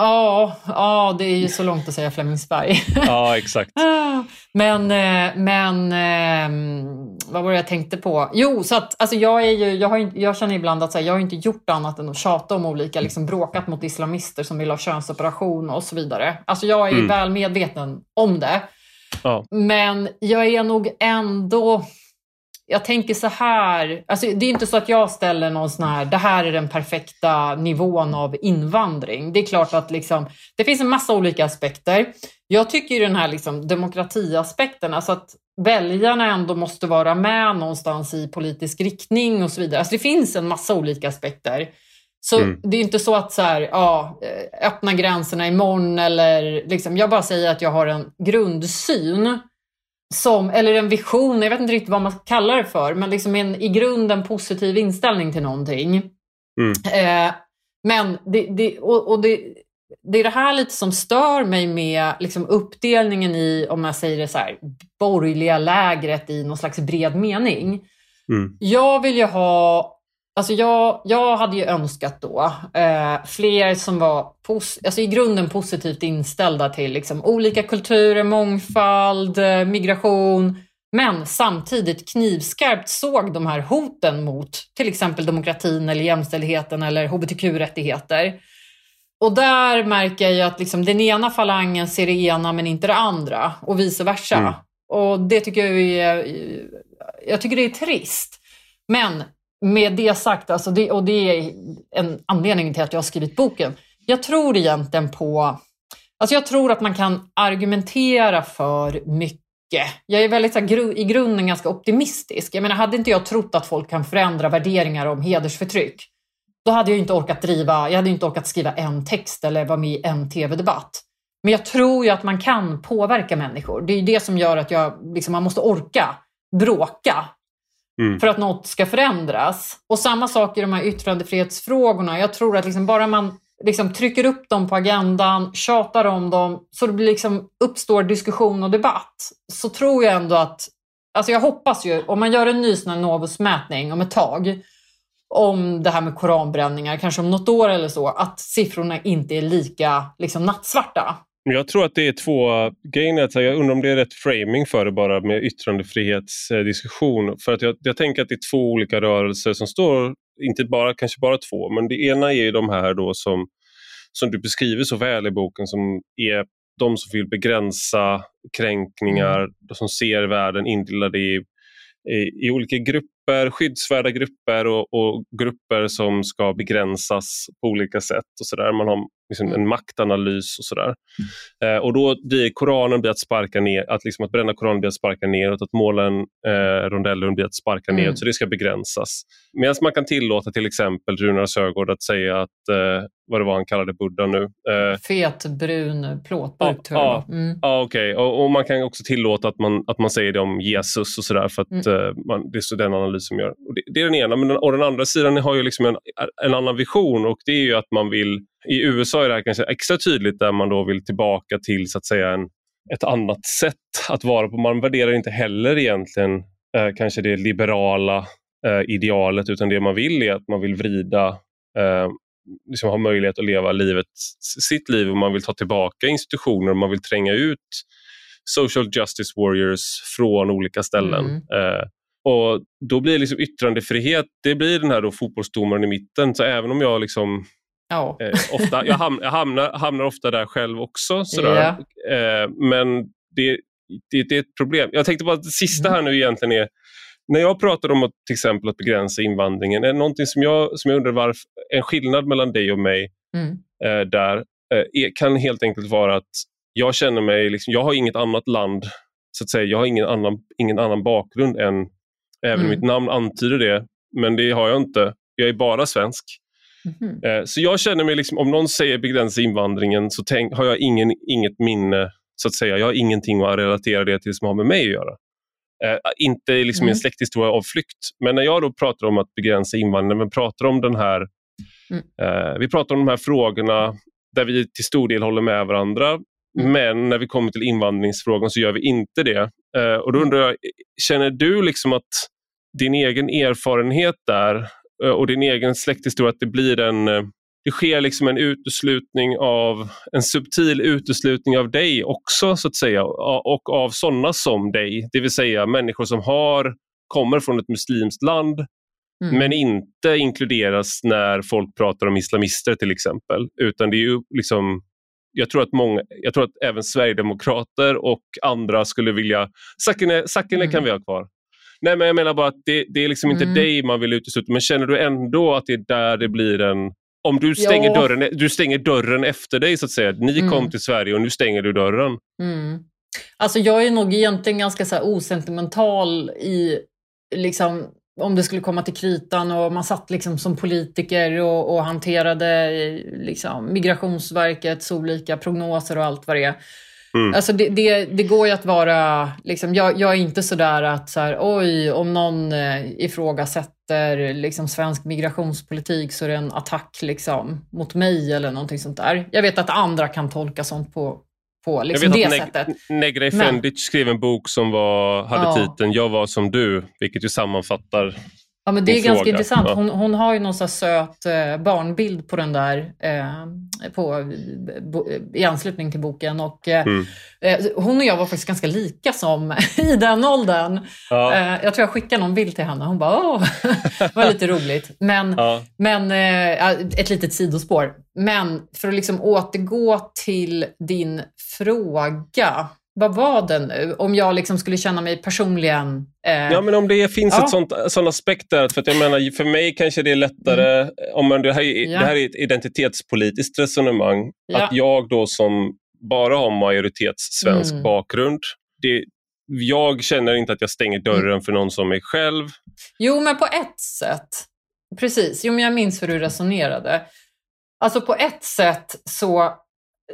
Ja, ja, det är ju så långt att säga Flemingsberg. Ja, exakt. men, eh, men ehm, vad var det jag tänkte på? Jo, så att alltså jag, är ju, jag, har, jag känner ibland att här, jag har inte gjort annat än att tjata om olika, liksom bråkat mot islamister som vill ha könsoperation och så vidare. Alltså jag är mm. väl medveten om det. Ja. Men jag är nog ändå jag tänker så här, alltså det är inte så att jag ställer någon sån här, det här är den perfekta nivån av invandring. Det är klart att liksom, det finns en massa olika aspekter. Jag tycker ju den här liksom demokratiaspekten, alltså att väljarna ändå måste vara med någonstans i politisk riktning och så vidare. Alltså det finns en massa olika aspekter. Så mm. det är inte så att så här, ja, öppna gränserna imorgon eller liksom, jag bara säger att jag har en grundsyn som, eller en vision, jag vet inte riktigt vad man kallar det för, men liksom en i grunden positiv inställning till någonting. Mm. Eh, men det, det, och, och det, det är det här lite som stör mig med liksom uppdelningen i, om jag säger det så här, borgerliga lägret i någon slags bred mening. Mm. Jag vill ju ha Alltså jag, jag hade ju önskat då eh, fler som var alltså i grunden positivt inställda till liksom, olika kulturer, mångfald, eh, migration, men samtidigt knivskarpt såg de här hoten mot till exempel demokratin eller jämställdheten eller hbtq-rättigheter. Och där märker jag ju att liksom, den ena falangen ser det ena men inte det andra och vice versa. Mm. Och det tycker jag är, jag tycker det är trist. Men med det sagt, alltså det, och det är en anledning till att jag har skrivit boken. Jag tror egentligen på... Alltså jag tror att man kan argumentera för mycket. Jag är väldigt här, i grunden ganska optimistisk. Jag menar, hade inte jag trott att folk kan förändra värderingar om hedersförtryck, då hade jag inte orkat driva, jag hade inte orkat skriva en text eller vara med i en tv-debatt. Men jag tror ju att man kan påverka människor. Det är det som gör att jag, liksom, man måste orka bråka mm. för att något ska förändras. Och samma sak i de här yttrandefrihetsfrågorna. Jag tror att liksom bara man liksom trycker upp dem på agendan, tjatar om dem, så det liksom uppstår diskussion och debatt, så tror jag ändå att, alltså jag hoppas ju, om man gör en ny sån Novus-mätning om ett tag, om det här med koranbränningar, kanske om något år eller så, att siffrorna inte är lika liksom, nattsvarta. Jag tror att det är två grejer. Jag undrar om det är rätt framing för det bara med yttrandefrihetsdiskussion. För att jag, jag tänker att det är två olika rörelser som står, inte bara, kanske bara två, men det ena är de här då som, som du beskriver så väl i boken som är de som vill begränsa kränkningar, mm. som ser världen indelade i, i, i olika grupper grupper, skyddsvärda grupper och, och, grupper som ska begränsas på olika sätt. och så där. Man har liksom mm. en maktanalys och sådär. Mm. Eh, och då blir Koranen blir att sparka ner, att, liksom att bränna Koranen blir att sparka neråt, att måla en eh, rondellen blir att sparka mm. neråt, så det ska begränsas. Medan man kan tillåta till exempel Runar Sögaard att säga att, eh, vad det var han kallade Buddha nu? Eh, Fet brun plåtburk ja, tror jag Ja, mm. ja okej. Okay. Och, och, man kan också tillåta att man, att man säger det om Jesus och sådär för att mm. Eh, man, det är så den analys som gör. Det, det, är den ena, men den, och den andra sidan har ju liksom en, en annan vision och det är ju att man vill i USA är det här kanske extra tydligt där man då vill tillbaka till så att säga en, ett annat sätt att vara på. Man värderar inte heller egentligen eh, kanske det liberala eh, idealet utan det man vill är att man vill vrida, eh, liksom ha möjlighet att leva livet, sitt liv och man vill ta tillbaka institutioner och man vill tränga ut social justice warriors från olika ställen. Mm. Eh, och Då blir liksom yttrandefrihet, det blir den här då fotbollsdomaren i mitten. Så även om jag liksom Ja. Eh, ofta, jag, ham jag hamnar, hamnar, ofta där själv också. Sådär. Ja. Eh, men det, det, det, är ett problem. Jag tänkte bara att det sista mm. här nu egentligen är när jag pratar om att till exempel att begränsa invandringen, är det någonting som jag, som jag undrar varför, en skillnad mellan dig och mig mm. eh, där eh, är, kan helt enkelt vara att jag känner mig, liksom, jag har inget annat land, så att säga, jag har ingen annan, ingen annan bakgrund än, även mm. mitt namn antyder det, men det har jag inte. Jag är bara svensk. Mm. Så jag känner mig, liksom, om någon säger begränsa invandringen så tänk, har jag ingen, inget minne, så att säga. Jag har ingenting att relatera det till som har med mig att göra. Eh, inte liksom mm. en släkthistoria av flykt. Men när jag då pratar om att begränsa invandringen, men pratar om den här, mm. eh, vi pratar om de här frågorna där vi till stor del håller med varandra. Mm. Men när vi kommer till invandringsfrågan så gör vi inte det. Eh, och då undrar jag, känner du liksom att din egen erfarenhet där Eh, och din egen släkthistoria, att det blir en eh, det sker liksom en uteslutning av, en subtil uteslutning av dig också så att säga och av sådana som dig, det vill säga människor som har, kommer från ett muslimskt land mm. men inte inkluderas när folk pratar om islamister till exempel. Utan det är ju liksom jag tror att, många, jag tror att även Sverigedemokrater och andra skulle vilja... Sakine, Sakine mm. kan vi ha kvar. Nej, men jag menar bara att det, det är liksom inte mm. dig man vill utesluta, men känner du ändå att det är där det blir en... Om du stänger, ja. dörren, du stänger dörren efter dig, så att säga. Ni mm. kom till Sverige och nu stänger du dörren. Mm. Alltså jag är nog egentligen ganska så osentimental i liksom, om det skulle komma till kritan och man satt liksom som politiker och, och hanterade liksom, Migrationsverkets olika prognoser och allt vad det är. Mm. Alltså det, det, det, går ju att vara, liksom, jag, jag är inte sådär att så här, oj, om någon eh, ifrågasätter liksom, svensk migrationspolitik så är det en attack liksom, mot mig eller någonting sånt där. Jag vet att andra kan tolka sånt på, på liksom, det Neg sättet. Negra Efendic skrev en bok som var, hade ja. titeln Jag var som du, vilket ju sammanfattar Ja, men det är ganska intressant. Hon, hon, har ju någon så söt eh, barnbild på den där eh, på, bo, i anslutning till boken. Och, eh, mm. Eh, hon och jag var faktiskt ganska lika som i den åldern. Ja. Eh, jag tror jag skickade någon bild till henne. Hon bara åh, det var lite roligt. Men, ja. men eh, ett litet sidospår. Men för att liksom återgå till din fråga vad var det nu? Om jag liksom skulle känna mig personligen... Eh... Ja, men om det finns ja. ett sånt, sån aspekt där. För, jag menar, för mig kanske det är lättare, mm. om man, det, här, ja. det här är ett identitetspolitiskt resonemang, ja. att jag då som bara har majoritetssvensk mm. bakgrund, det, jag känner inte att jag stänger dörren mm. för någon som mig själv. Jo, men på ett sätt. Precis. Jo, men jag minns hur du resonerade. Alltså på ett sätt så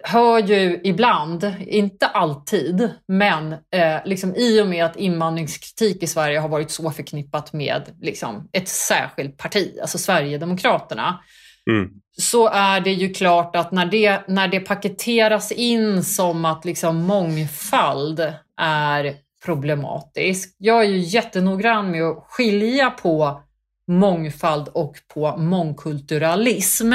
hör ju ibland, inte alltid, men eh, liksom, i och med att invandringskritik i Sverige har varit så förknippat med liksom, ett särskilt parti, alltså Sverigedemokraterna, mm. så är det ju klart att när det, när det paketeras in som att liksom, mångfald är problematisk. Jag är ju jättenoggrann med att skilja på mångfald och på mångkulturalism.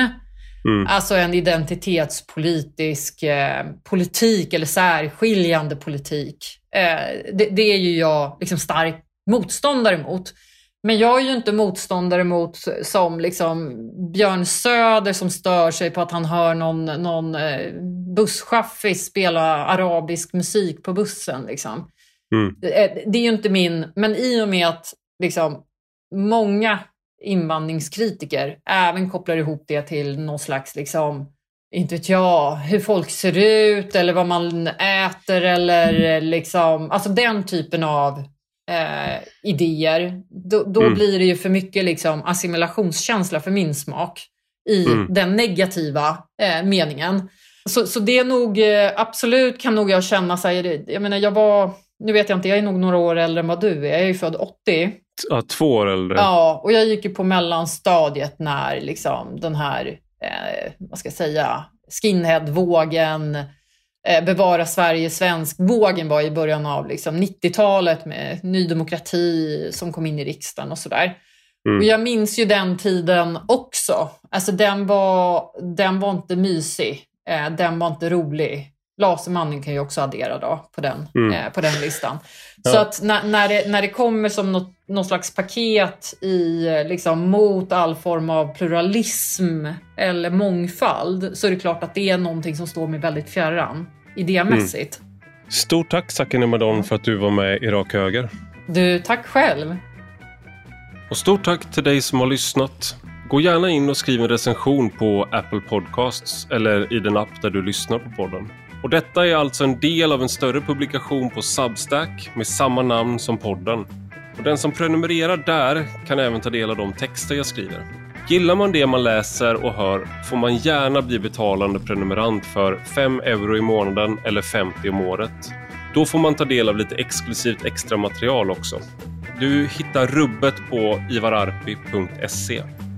Mm. Alltså en identitetspolitisk eh, politik eller särskiljande politik. Eh, det, det, är ju jag liksom stark motståndare mot. Men jag är ju inte motståndare mot som liksom Björn Söder som stör sig på att han hör någon, någon eh, busschaffis spela arabisk musik på bussen. Liksom. Mm. Det, eh, det, är ju inte min... Men i och med att liksom, många invandringskritiker även kopplar ihop det till någon slags, liksom, inte vet jag, hur folk ser ut eller vad man äter eller liksom, alltså den typen av eh, idéer. Då, då mm. blir det ju för mycket liksom assimilationskänsla för min smak i mm. den negativa eh, meningen. Så, så det är nog eh, absolut kan nog jag känna sig, jag menar jag var, nu vet jag inte, jag är nog några år äldre än vad du är, jag är ju född 80. Ja, två år äldre. Ja, och jag gick ju på mellanstadiet när liksom den här, eh, vad ska jag säga, skinhead-vågen, eh, bevara Sverige svensk-vågen var i början av liksom, 90-talet med Ny Demokrati som kom in i riksdagen och sådär. Mm. Och jag minns ju den tiden också. Alltså den var, den var inte mysig. Eh, den var inte rolig. Lasermannen kan ju också addera då på den, mm. eh, på den listan. Ja. Så att när, när, det, när det kommer som något, något slags paket i, liksom, mot all form av pluralism eller mångfald så är det klart att det är någonting som står mig väldigt fjärran idémässigt. Mm. Stort tack Sakine Madon för att du var med i Rak Höger. Du, tack själv. Och stort tack till dig som har lyssnat. Gå gärna in och skriv en recension på Apple Podcasts eller i den app där du lyssnar på podden. Och detta är alltså en del av en större publikation på Substack med samma namn som podden. Och den som prenumererar där kan även ta del av de texter jag skriver. Gillar man det man läser och hör får man gärna bli betalande prenumerant för 5 euro i månaden eller 50 om året. Då får man ta del av lite exklusivt extra material också. Du hittar rubbet på ivararpi.se.